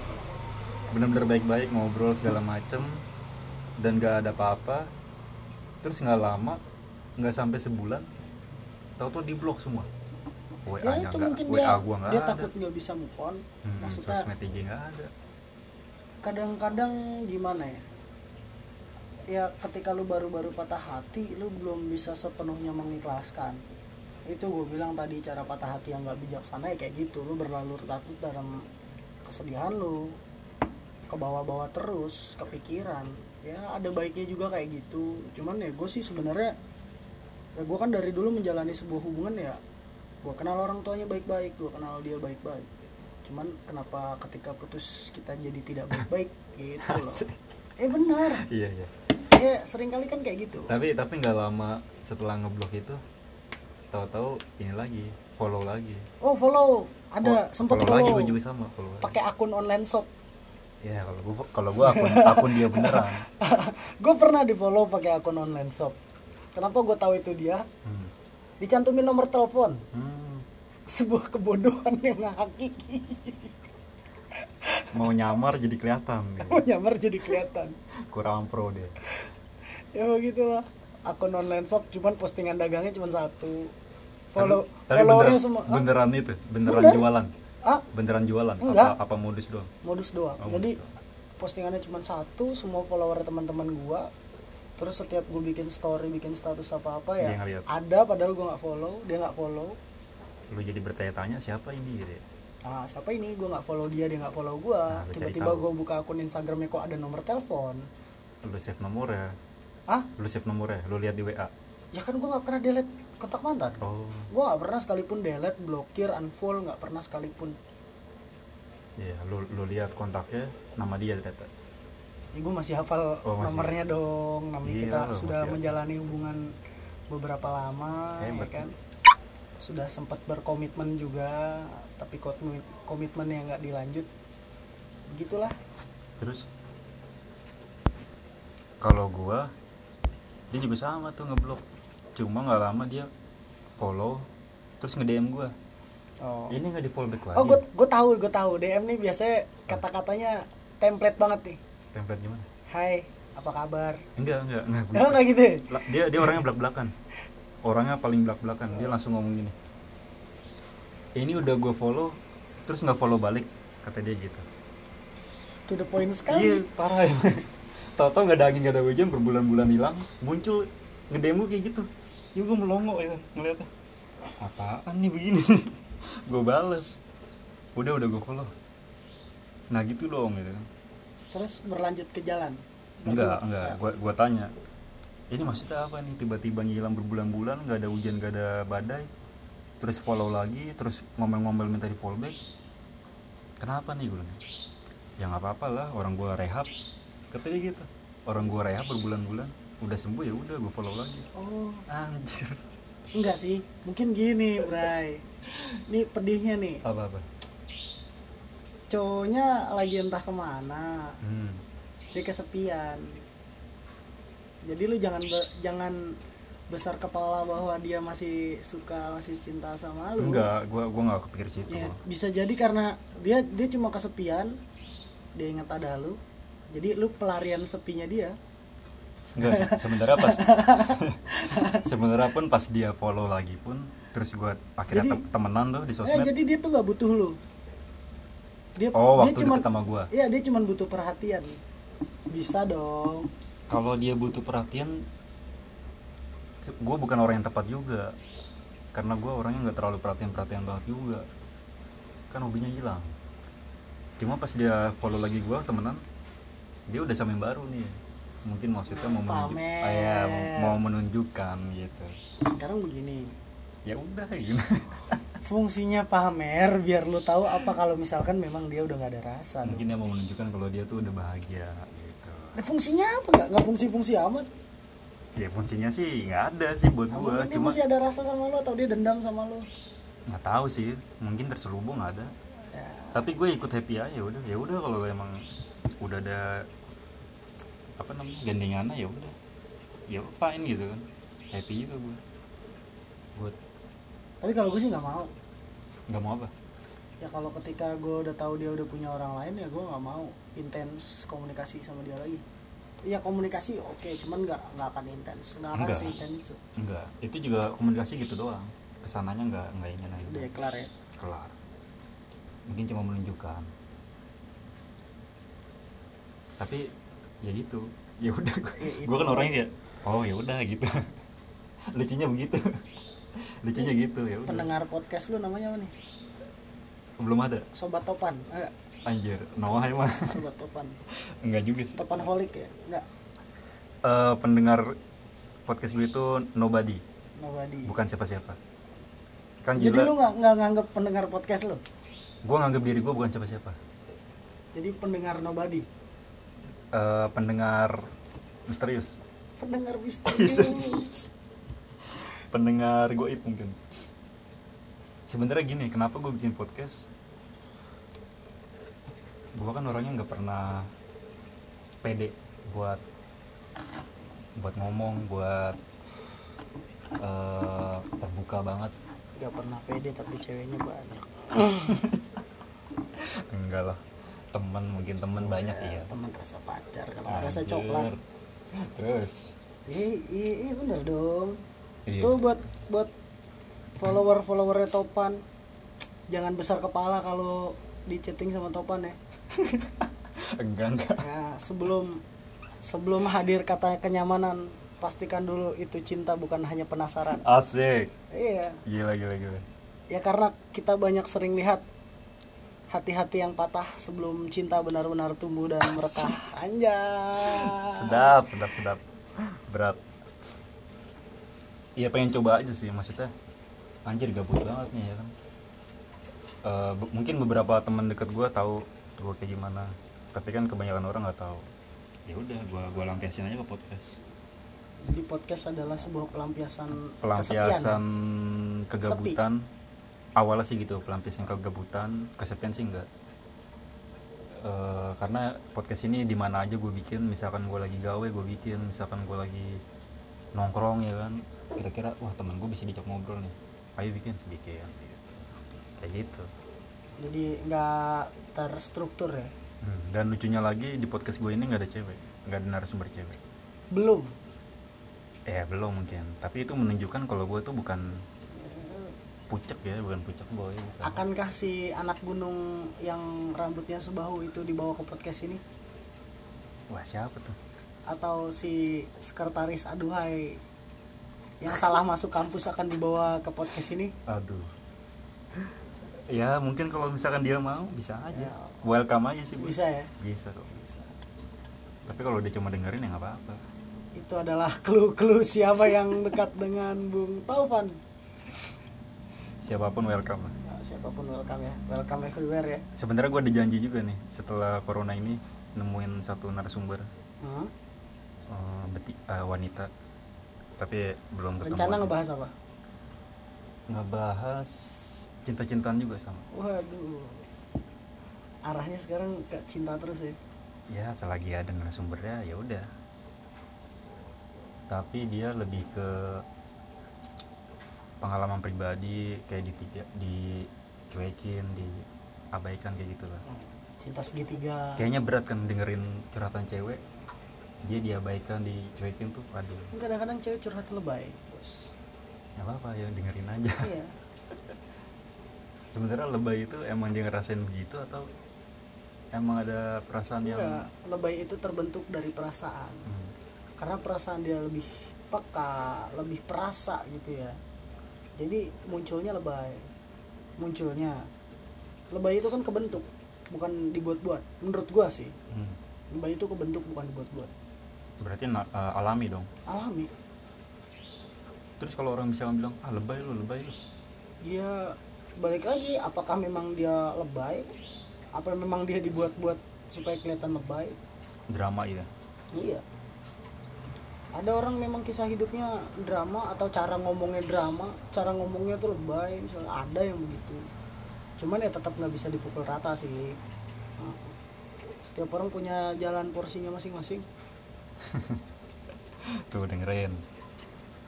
[SPEAKER 1] bener-bener baik-baik ngobrol segala macem dan gak ada apa-apa. Terus nggak lama nggak sampai sebulan tahu tuh di blok semua WA
[SPEAKER 2] ya itu mungkin
[SPEAKER 1] WA
[SPEAKER 2] dia dia
[SPEAKER 1] ada.
[SPEAKER 2] takut nggak bisa move on.
[SPEAKER 1] Hmm,
[SPEAKER 2] maksudnya
[SPEAKER 1] ada.
[SPEAKER 2] kadang-kadang gimana ya? Ya ketika lu baru-baru patah hati lu belum bisa sepenuhnya mengikhlaskan. Itu gue bilang tadi cara patah hati yang nggak bijaksana ya kayak gitu. Lu berlalu larut dalam kesedihan lu ke bawah-bawah terus kepikiran. Ya ada baiknya juga kayak gitu. Cuman ya gue sih sebenarnya ya gue kan dari dulu menjalani sebuah hubungan ya gue kenal orang tuanya baik-baik gue kenal dia baik-baik. Cuman kenapa ketika putus kita jadi tidak baik-baik? Gitu loh. Eh benar.
[SPEAKER 1] Iya iya.
[SPEAKER 2] Ya sering kali kan kayak gitu.
[SPEAKER 1] Tapi tapi nggak lama setelah ngeblok itu tahu-tahu ini lagi follow lagi.
[SPEAKER 2] Oh follow. Ada
[SPEAKER 1] Fo-
[SPEAKER 2] sempet
[SPEAKER 1] follow lagi
[SPEAKER 2] follow.
[SPEAKER 1] gue juga sama follow lagi.
[SPEAKER 2] pakai akun online shop.
[SPEAKER 1] Ya kalau gue kalau gue akun akun dia beneran.
[SPEAKER 2] Gue pernah di follow pakai akun online shop. Kenapa gue tahu itu dia?
[SPEAKER 1] Hmm.
[SPEAKER 2] dicantumin nomor telepon.
[SPEAKER 1] Hmm.
[SPEAKER 2] Sebuah kebodohan yang hakiki.
[SPEAKER 1] Mau nyamar jadi kelihatan gitu.
[SPEAKER 2] mau nyamar jadi kelihatan.
[SPEAKER 1] Kurang pro deh
[SPEAKER 2] ya begitulah. Akun online shop cuman postingan dagangnya cuma satu. Follow
[SPEAKER 1] tapi
[SPEAKER 2] followernya
[SPEAKER 1] beneran,
[SPEAKER 2] semua
[SPEAKER 1] beneran itu beneran
[SPEAKER 2] Bener.
[SPEAKER 1] jualan.
[SPEAKER 2] Ah
[SPEAKER 1] beneran jualan
[SPEAKER 2] Enggak.
[SPEAKER 1] apa apa modus doang?
[SPEAKER 2] Modus doang.
[SPEAKER 1] Oh,
[SPEAKER 2] jadi
[SPEAKER 1] modus
[SPEAKER 2] postingannya cuma satu semua follower teman-teman gua. Terus setiap gue bikin story bikin status apa apa ya
[SPEAKER 1] ngeliat.
[SPEAKER 2] ada padahal gua nggak follow dia nggak follow
[SPEAKER 1] lu jadi bertanya-tanya siapa ini? Gitu ya?
[SPEAKER 2] ah siapa ini? Gua nggak follow dia dia nggak follow gua.
[SPEAKER 1] Nah,
[SPEAKER 2] tiba-tiba gua buka akun instagramnya kok ada nomor telepon.
[SPEAKER 1] Lu save nomornya
[SPEAKER 2] ah
[SPEAKER 1] lu save nomornya lu lihat di WA
[SPEAKER 2] ya kan gua nggak pernah delete kontak mantan.
[SPEAKER 1] Oh.
[SPEAKER 2] Gua nggak pernah sekalipun delete blokir unfollow nggak pernah sekalipun.
[SPEAKER 1] Iya lu lu lihat kontaknya nama dia ternyata.
[SPEAKER 2] Ya gue masih hafal
[SPEAKER 1] Oh, masih.
[SPEAKER 2] nomornya dong. Namanya
[SPEAKER 1] Iya,
[SPEAKER 2] kita sudah
[SPEAKER 1] hafal.
[SPEAKER 2] menjalani hubungan beberapa lama
[SPEAKER 1] Hebat.
[SPEAKER 2] ya kan sudah sempat berkomitmen juga tapi komitmen komitmennya nggak dilanjut begitulah.
[SPEAKER 1] Terus? Kalau gua dia juga sama tuh ngeblok. Cuma nggak lama dia follow terus nge DM gua.
[SPEAKER 2] Oh.
[SPEAKER 1] Ini nggak di follow back lagi?
[SPEAKER 2] oh gue gue tahu gue tahu. DM nih biasanya kata-katanya template banget nih.
[SPEAKER 1] Template gimana?
[SPEAKER 2] Hai apa kabar?
[SPEAKER 1] Enggak enggak enggak. Gua-
[SPEAKER 2] Emang nggak gitu
[SPEAKER 1] dia dia orangnya belak belakan orangnya paling belak belakan dia langsung ngomong gini ini udah gue follow terus nggak follow balik kata dia gitu.
[SPEAKER 2] To the point
[SPEAKER 1] iya
[SPEAKER 2] sekali
[SPEAKER 1] parah ya. Tau-tau nggak ada angin nggak ada hujan berbulan-bulan hilang muncul ngedemo kayak gitu. Ya gue melongo ya ngeliatnya. Apaan nih begini? Gue bales. Udah udah gue follow. Nah gitu dong gitu
[SPEAKER 2] terus berlanjut ke jalan?
[SPEAKER 1] Enggak enggak gua gua tanya ini maksudnya apa nih? Tiba-tiba ngilang berbulan-bulan nggak ada hujan nggak ada badai. Terus follow lagi terus ngomel-ngomel minta di follow back. Kenapa nih gue ya nggak apa-apa lah orang gua rehab. Katanya gitu. Orang gua rehab berbulan-bulan udah sembuh ya udah gue follow lagi.
[SPEAKER 2] Oh.
[SPEAKER 1] Anjir.
[SPEAKER 2] Enggak sih mungkin gini Bray. Ini pedihnya nih.
[SPEAKER 1] Apa apa?
[SPEAKER 2] Cowoknya lagi entah ke mana.
[SPEAKER 1] Hmm.
[SPEAKER 2] dia kesepian jadi lu jangan be- jangan besar kepala bahwa dia masih suka masih cinta sama lu.
[SPEAKER 1] Enggak gua gua nggak kepikir situ.
[SPEAKER 2] Ya, bisa jadi karena dia dia cuma kesepian dia ingat ada lu. Jadi lu pelarian sepinya dia.
[SPEAKER 1] Enggak, se- sebenarnya pas sebenarnya pun pas dia follow lagi pun terus gua akhirnya
[SPEAKER 2] Jadi-
[SPEAKER 1] tem- temenan tuh di
[SPEAKER 2] ya
[SPEAKER 1] sosmed.
[SPEAKER 2] jadi dia tuh nggak butuh lu. Dia
[SPEAKER 1] oh
[SPEAKER 2] dia
[SPEAKER 1] waktu
[SPEAKER 2] cuma
[SPEAKER 1] deket sama gua?
[SPEAKER 2] Iya dia cuma butuh perhatian. Bisa dong
[SPEAKER 1] kalau dia butuh perhatian gue bukan orang yang tepat juga. Karena gue orangnya nggak terlalu perhatian perhatian banget juga. Kan hobinya hilang. Cuma pas dia follow lagi gue temenan dia udah sama yang baru nih. Mungkin maksudnya mau menunjuk. Ah, ya, mau menunjukkan gitu.
[SPEAKER 2] Sekarang begini.
[SPEAKER 1] Ya udah gitu
[SPEAKER 2] fungsinya pamer biar lu tahu apa kalau misalkan memang dia udah nggak ada rasa. Dong.
[SPEAKER 1] mungkin dia mau menunjukkan kalau dia tuh udah bahagia
[SPEAKER 2] fungsinya apa? Nggak nggak fungsi-fungsi amat.
[SPEAKER 1] Ya fungsinya sih nggak ada sih buat
[SPEAKER 2] Nah, dia
[SPEAKER 1] cuma
[SPEAKER 2] masih ada rasa sama lu atau dia dendam sama lu?
[SPEAKER 1] Nggak tahu sih. Mungkin terselubung ada.
[SPEAKER 2] Ya,
[SPEAKER 1] tapi gue ikut happy aja udah. Ya udah kalau emang udah ada apa namanya gandengannya ya udah. Ya fine gitu kan. Happy juga gue buat
[SPEAKER 2] tapi kalau gue sih nggak mau.
[SPEAKER 1] Nggak mau apa?
[SPEAKER 2] Ya kalau ketika gue udah tahu dia udah punya orang lain ya gue nggak mau intens komunikasi sama dia lagi. Iya komunikasi oke cuman nggak nggak akan intens. Nggak akan seintens. Itu
[SPEAKER 1] enggak itu juga komunikasi gitu doang. Ke sananya nggak nggak ingin aja
[SPEAKER 2] udah kelar ya?
[SPEAKER 1] Kelar. Mungkin cuma menunjukkan. Tapi ya gitu. Ya udah.
[SPEAKER 2] Ya,
[SPEAKER 1] gue kan orangnya kayak oh ya udah gitu. Lucunya begitu. Lucunya gitu ya
[SPEAKER 2] pendengar podcast lu namanya apa nih?
[SPEAKER 1] Belum ada.
[SPEAKER 2] Sobat topan enggak
[SPEAKER 1] anjir Noah emang
[SPEAKER 2] sobat topan.
[SPEAKER 1] Enggak juga sih.
[SPEAKER 2] Topan holik ya? Enggak.
[SPEAKER 1] Eh, pendengar podcast gue itu nobody.
[SPEAKER 2] Nobody.
[SPEAKER 1] Bukan siapa-siapa. Kan
[SPEAKER 2] jadi
[SPEAKER 1] gila.
[SPEAKER 2] lu nggak nggak nganggap pendengar podcast lu?
[SPEAKER 1] Gue nganggap diri gue bukan siapa-siapa.
[SPEAKER 2] Jadi pendengar nobody.
[SPEAKER 1] Eh, pendengar misterius.
[SPEAKER 2] Pendengar misterius.
[SPEAKER 1] Pendengar goib mungkin. Sebenarnya gini kenapa gue bikin podcast gue kan orangnya nggak pernah pede buat buat ngomong buat eh, terbuka banget
[SPEAKER 2] Gak pernah pede tapi ceweknya banyak.
[SPEAKER 1] enggak lah temen mungkin temen banyak iya
[SPEAKER 2] Teman rasa pacar kalau nggak rasa
[SPEAKER 1] Anjir.
[SPEAKER 2] coklat.
[SPEAKER 1] terus
[SPEAKER 2] Iya, iya, iya bener dong.
[SPEAKER 1] iya.
[SPEAKER 2] Tuh buat buat follower followernya Topan, jangan besar kepala kalau di chatting sama Topan ya.
[SPEAKER 1] enggak enggak.
[SPEAKER 2] Ya sebelum sebelum hadir kata kenyamanan, pastikan dulu itu cinta bukan hanya penasaran.
[SPEAKER 1] asik.
[SPEAKER 2] Iya,
[SPEAKER 1] gila gila gila.
[SPEAKER 2] Ya karena kita banyak sering lihat hati-hati yang patah sebelum cinta benar-benar tumbuh dan merekah. Anjay.
[SPEAKER 1] sedap sedap sedap. Berat. Iya pengen coba aja sih maksudnya. Anjir gabut banget nih ya kan. Be- mungkin beberapa teman deket gue tahu gue kayak gimana? Tapi kan kebanyakan orang nggak tahu. Ya udah gue gua lampiasin aja ke podcast.
[SPEAKER 2] Jadi podcast adalah sebuah pelampiasan,
[SPEAKER 1] pelampiasan
[SPEAKER 2] kesepian.
[SPEAKER 1] kegabutan. Awalnya sih gitu pelampiasan kegabutan kesepian sih enggak Eh, karena podcast ini di mana aja gue bikin misalkan gue lagi gawe gue bikin misalkan gue lagi nongkrong ya kan. Kira-kira wah temen gue bisa diajak ngobrol nih. Ayo bikin. Bikin. Kayak gitu.
[SPEAKER 2] Jadi nggak terstruktur ya.
[SPEAKER 1] Hmm, dan lucunya lagi di podcast gue ini nggak ada cewek nggak ada narasumber cewek
[SPEAKER 2] Belum.
[SPEAKER 1] eh belum mungkin tapi itu menunjukkan kalau gue tuh bukan pucek ya bukan pucek boy bukan.
[SPEAKER 2] Akankah si anak gunung yang rambutnya sebahu itu dibawa ke podcast ini?
[SPEAKER 1] wah siapa tuh
[SPEAKER 2] Atau si sekretaris aduhai yang salah masuk kampus akan dibawa ke podcast ini?
[SPEAKER 1] aduh ya mungkin kalau misalkan dia mau bisa aja
[SPEAKER 2] Ya.
[SPEAKER 1] welcome aja sih gue
[SPEAKER 2] Bisa ya?
[SPEAKER 1] bisa kok
[SPEAKER 2] Bisa.
[SPEAKER 1] tapi kalau dia cuma dengerin ya nggak apa-apa
[SPEAKER 2] Itu adalah clue-clue siapa yang dekat dengan Bung Taufan.
[SPEAKER 1] siapa pun welcome lah
[SPEAKER 2] Nah, siapa pun welcome ya. Welcome everywhere ya.
[SPEAKER 1] sebenarnya gue ada janji juga nih setelah corona ini nemuin satu narasumber
[SPEAKER 2] Hmm?
[SPEAKER 1] eh, beti- eh, wanita tapi belum ketemu
[SPEAKER 2] Rencana ngebahas apa?
[SPEAKER 1] ngebahas cinta-cintaan juga sama
[SPEAKER 2] Waduh. Arahnya sekarang ke cinta terus ya.
[SPEAKER 1] ya selagi ada narasumbernya ya udah tapi dia lebih ke pengalaman pribadi kayak di dicuekin diabaikan kayak gitulah
[SPEAKER 2] Cinta segitiga.
[SPEAKER 1] kayaknya berat kan dengerin curhatan cewek dia diabaikan dicuekin tuh aduh
[SPEAKER 2] Kadang-kadang cewek curhat lebay, bos.
[SPEAKER 1] nggak apa-apa ya dengerin aja
[SPEAKER 2] Iya.
[SPEAKER 1] sebenarnya lebay itu emang dia ngerasain begitu atau emang ada perasaan yang
[SPEAKER 2] Enggak, lebay itu terbentuk dari perasaan.
[SPEAKER 1] Hmm,
[SPEAKER 2] Karena perasaan dia lebih peka, lebih perasa gitu ya. Jadi munculnya lebay. Munculnya. Lebay itu kan kebentuk, bukan dibuat-buat. Menurut gua sih,
[SPEAKER 1] hmm.
[SPEAKER 2] lebay itu kebentuk bukan dibuat-buat.
[SPEAKER 1] berarti eh, alami dong
[SPEAKER 2] Alami.
[SPEAKER 1] terus kalau orang bisa bilang ah lebay lu lebay lu
[SPEAKER 2] Dia balik lagi apakah memang dia lebay? Apa memang dia dibuat-buat supaya kelihatan lebay?
[SPEAKER 1] drama gitu
[SPEAKER 2] Iya. Ada orang memang kisah hidupnya drama atau cara ngomongnya drama, cara ngomongnya tuh lebay, misalnya ada yang begitu. Cuman ya tetap nggak bisa dipukul rata sih. Nah, Setiap orang punya jalan porsinya masing-masing.
[SPEAKER 1] tuh dengerin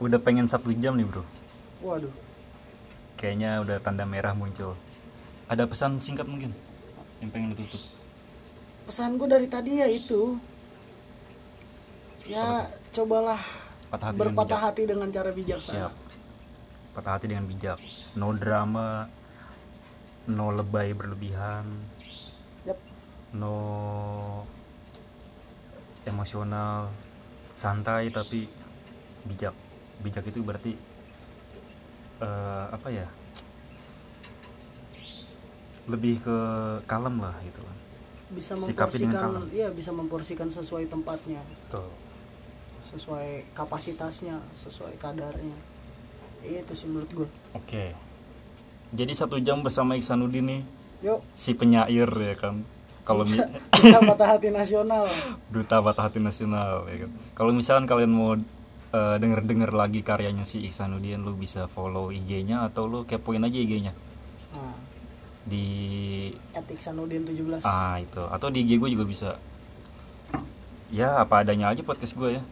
[SPEAKER 1] udah pengen satu jam nih bro
[SPEAKER 2] Waduh,
[SPEAKER 1] kayaknya udah tanda merah muncul. Ada pesan singkat mungkin yang pengen lu tutup
[SPEAKER 2] pesan gue dari tadi ya itu. Ya cobalah
[SPEAKER 1] patah hati dengan
[SPEAKER 2] berpatah
[SPEAKER 1] bijak.
[SPEAKER 2] hati dengan cara bijaksana.
[SPEAKER 1] siap. Patah hati dengan bijak. No drama no lebay berlebihan.
[SPEAKER 2] Yap.
[SPEAKER 1] no emosional. Santai tapi bijak. Bijak itu berarti eh, apa ya? Lebih ke kalem lah gitu kan.
[SPEAKER 2] Bisa memporsikan, iya bisa memporsikan sesuai tempatnya.
[SPEAKER 1] tuh
[SPEAKER 2] sesuai kapasitasnya sesuai kadarnya. Itu sih menurut gue
[SPEAKER 1] oke. Jadi satu jam bersama Iksanuddin nih
[SPEAKER 2] yuk.
[SPEAKER 1] si penyair ya kan. Kalau mi-
[SPEAKER 2] kita patah hati nasional.
[SPEAKER 1] Duta patah hati nasional ya kan. Kalau misalkan kalian mau eh, denger-denger lagi karyanya si Iksanuddin lu bisa follow IG-nya atau lu kepoin aja IG-nya?
[SPEAKER 2] Nah,
[SPEAKER 1] di
[SPEAKER 2] etik sanudin 17
[SPEAKER 1] ah itu. Atau di IG gue juga bisa. Ya apa adanya aja podcast gue ya.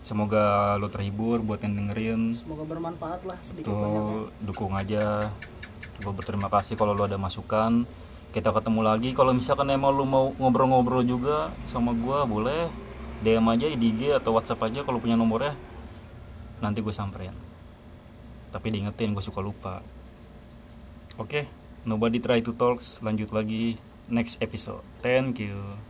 [SPEAKER 1] Semoga lo terhibur buat yang dengerin.
[SPEAKER 2] Semoga bermanfaat lah sedikit banyaknya.
[SPEAKER 1] tuh dukung aja. Gue berterima kasih kalau lo ada masukan. Kita ketemu lagi. Kalau misalkan emang lo mau ngobrol-ngobrol juga sama gue boleh DM aja di IG atau WhatsApp aja kalau punya nomornya. Nanti gue samperin. Tapi diingetin gue suka lupa. Oke nobody try to talks. Lanjut lagi. Next episode. Thank you